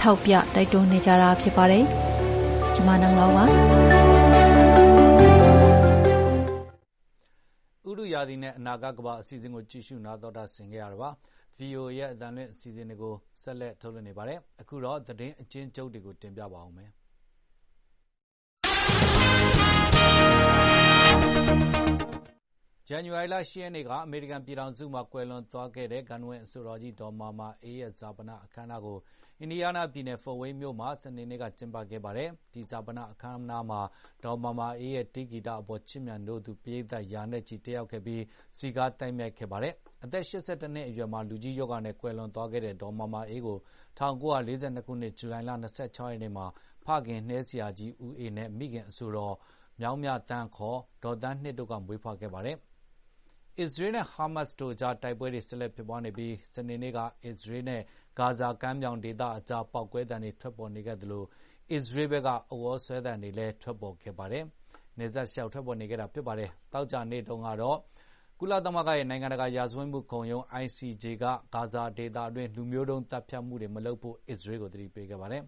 ထောက်ပြတိုက်တွန်းနေကြတာဖြစ်ပါတယ်။ကျွန်မနန်းလောင်ပါ ဥတုရာသီနဲ့ အနာဂတ်ကမ္ဘာ အစီအစဉ်ကို ကြည့်ရှုနားတော်တာဆင်ခဲ့ရတာပါ။ VOA ရဲ့ အသံလွှင့်အစီအစဉ်တွေကို ဆက်လက်ထုတ်လွှင့်နေပါတယ်။အခုတော့ သတင်းအကျဉ်းချုပ်တွေကို တင်ပြပါမယ်။ဇန်နဝါရီလ ၈ ရက်နေ့က အမေရိကန်ပြည်ထောင်စုမှာ ကွယ်လွန်သွားခဲ့တဲ့ ဂန္ဓဝင်အဆိုတော်ကြီး ဒေါ်မာမာအေးရဲ့ ဈာပနအခမ်းအနားကို အင်ဒီယားနားပြည်နယ် ဖို့ဝိန်းမြို့မှာ စနေနေ့က ကျင်းပခဲ့ပါတယ်။ဒီဈာပနအခမ်းအနားမှာ ဒေါ်မာမာအေးရဲ့ တေးဂီတအပေါ် ချစ်မြတ်နိုးသူ ပရိသတ် ရာနဲ့ချီ တက်ရောက်ခဲ့ပြီး စည်ကားသိုက်မြိုက်ခဲ့ပါတယ်။ အသက် ၈၁ နှစ်အရွယ်မှာ လူကြီးရောဂါနဲ့ ကွယ်လွန်သွားခဲ့တဲ့ ဒေါ်မာမာအေးကို ၁၉၄၂ ခုနှစ် ဇူလိုင်လ ၂၆ ရက်နေ့မှာ ဖခင်နှဲဆရာကြီး ဦးအေးနဲ့ မိခင်အဆိုတော် မြောင်းမြသန်း(ခေါ်)ဒေါ်သန်းနှစ်တို့က မွေးဖွားခဲ့ပါတယ် အစ္စရေးနဲ့ ဟာမတ်စ်တို့ကြား တိုက်ပွဲတွေ ဆက်လက်ဖြစ်ပွားနေပြီး စနေနေ့က အစ္စရေးနဲ့ ဂါဇာကမ်းမြောင်ဒေသအကြား ပေါက်ကွဲသံတွေ ထွက်ပေါ်နေခဲ့သလို အစ္စရေးဘက်ကဥသြဆွဲသံတွေလည်း ထွက်ပေါ်ခဲ့ပါတယ်။နယ်စပ်တလျှောက် ထွက်ပေါ်နေခဲ့တာ ဖြစ်ပါတယ်။သောကြာနေ့တုန်းကတော့ ကုလသမဂ္ဂရဲ့ နိုင်ငံတကာ ရာဇဝတ်မှုခုံရုံး ICJ က ဂါဇာဒေသတွင်း လူမျိုးတုံးသတ်ဖြတ်မှုတွေ မလုပ်ဖို့ အစ္စရေးကို သတိပေးခဲ့ပါတယ်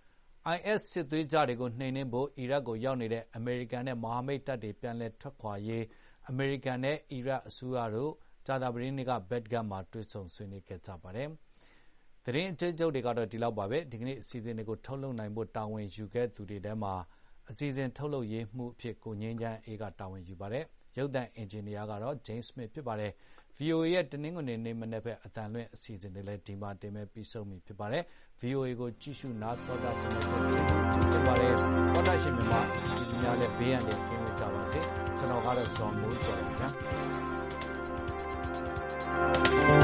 ။ IS စစ်သွေးကြွတွေကို နှိမ်နင်းဖို့ အီရတ်ကိုရောက်နေတဲ့ အမေရိကန်နဲ့ မဟာမိတ်တပ်တွေ ပြန်လည်ထွက်ခွာရေး အမေရိကန်နဲ့ အီရတ်အစိုးရတို့ ကြာသပတေးနေ့ကဘတ်ဂတ်မှာ တွေ့ဆုံဆွေးနွေးခဲ့ကြပါတယ်။သတင်းအကျဉ်းချုပ်တွေကတော့ ဒီလောက်ပါပဲ။ဒီကနေ့ အစီအစဉ်တွေကို ထုတ်လုပ်နိုင်ဖို့ တာဝန်ယူခဲ့သူတွေထဲမှာ အစီအစဉ်ထုတ်လုပ်ရေးမှူးအဖြစ် ကိုငြိမ်းချမ်းအေးက တာဝန်ယူပါတယ်။ ရုပ်သံအင်ဂျင်နီယာကတော့ James Smith ဖြစ်ပါတယ်။ VOA ရဲ့ တနင်္ဂနွေနေ့မနက်ဘက် အသံလွှင့်အစီအစဉ်တွေလည်း ဒီမှာ တင်မဲ့ပြီးဆုံးပြီ ဖြစ်ပါတယ်။ VOA ကို ကြည့်ရှုနားတော်တာဆင်တဲ့ကျေးဇူးတင်ပါတယ်။သောတာရှင်များဒီများလည်းဘေးရန်တွေကင်းဝေးကြပါစေ။ကျွန်တော်ကတော့ ဇော်မိုးကျော်ပါဗျာ။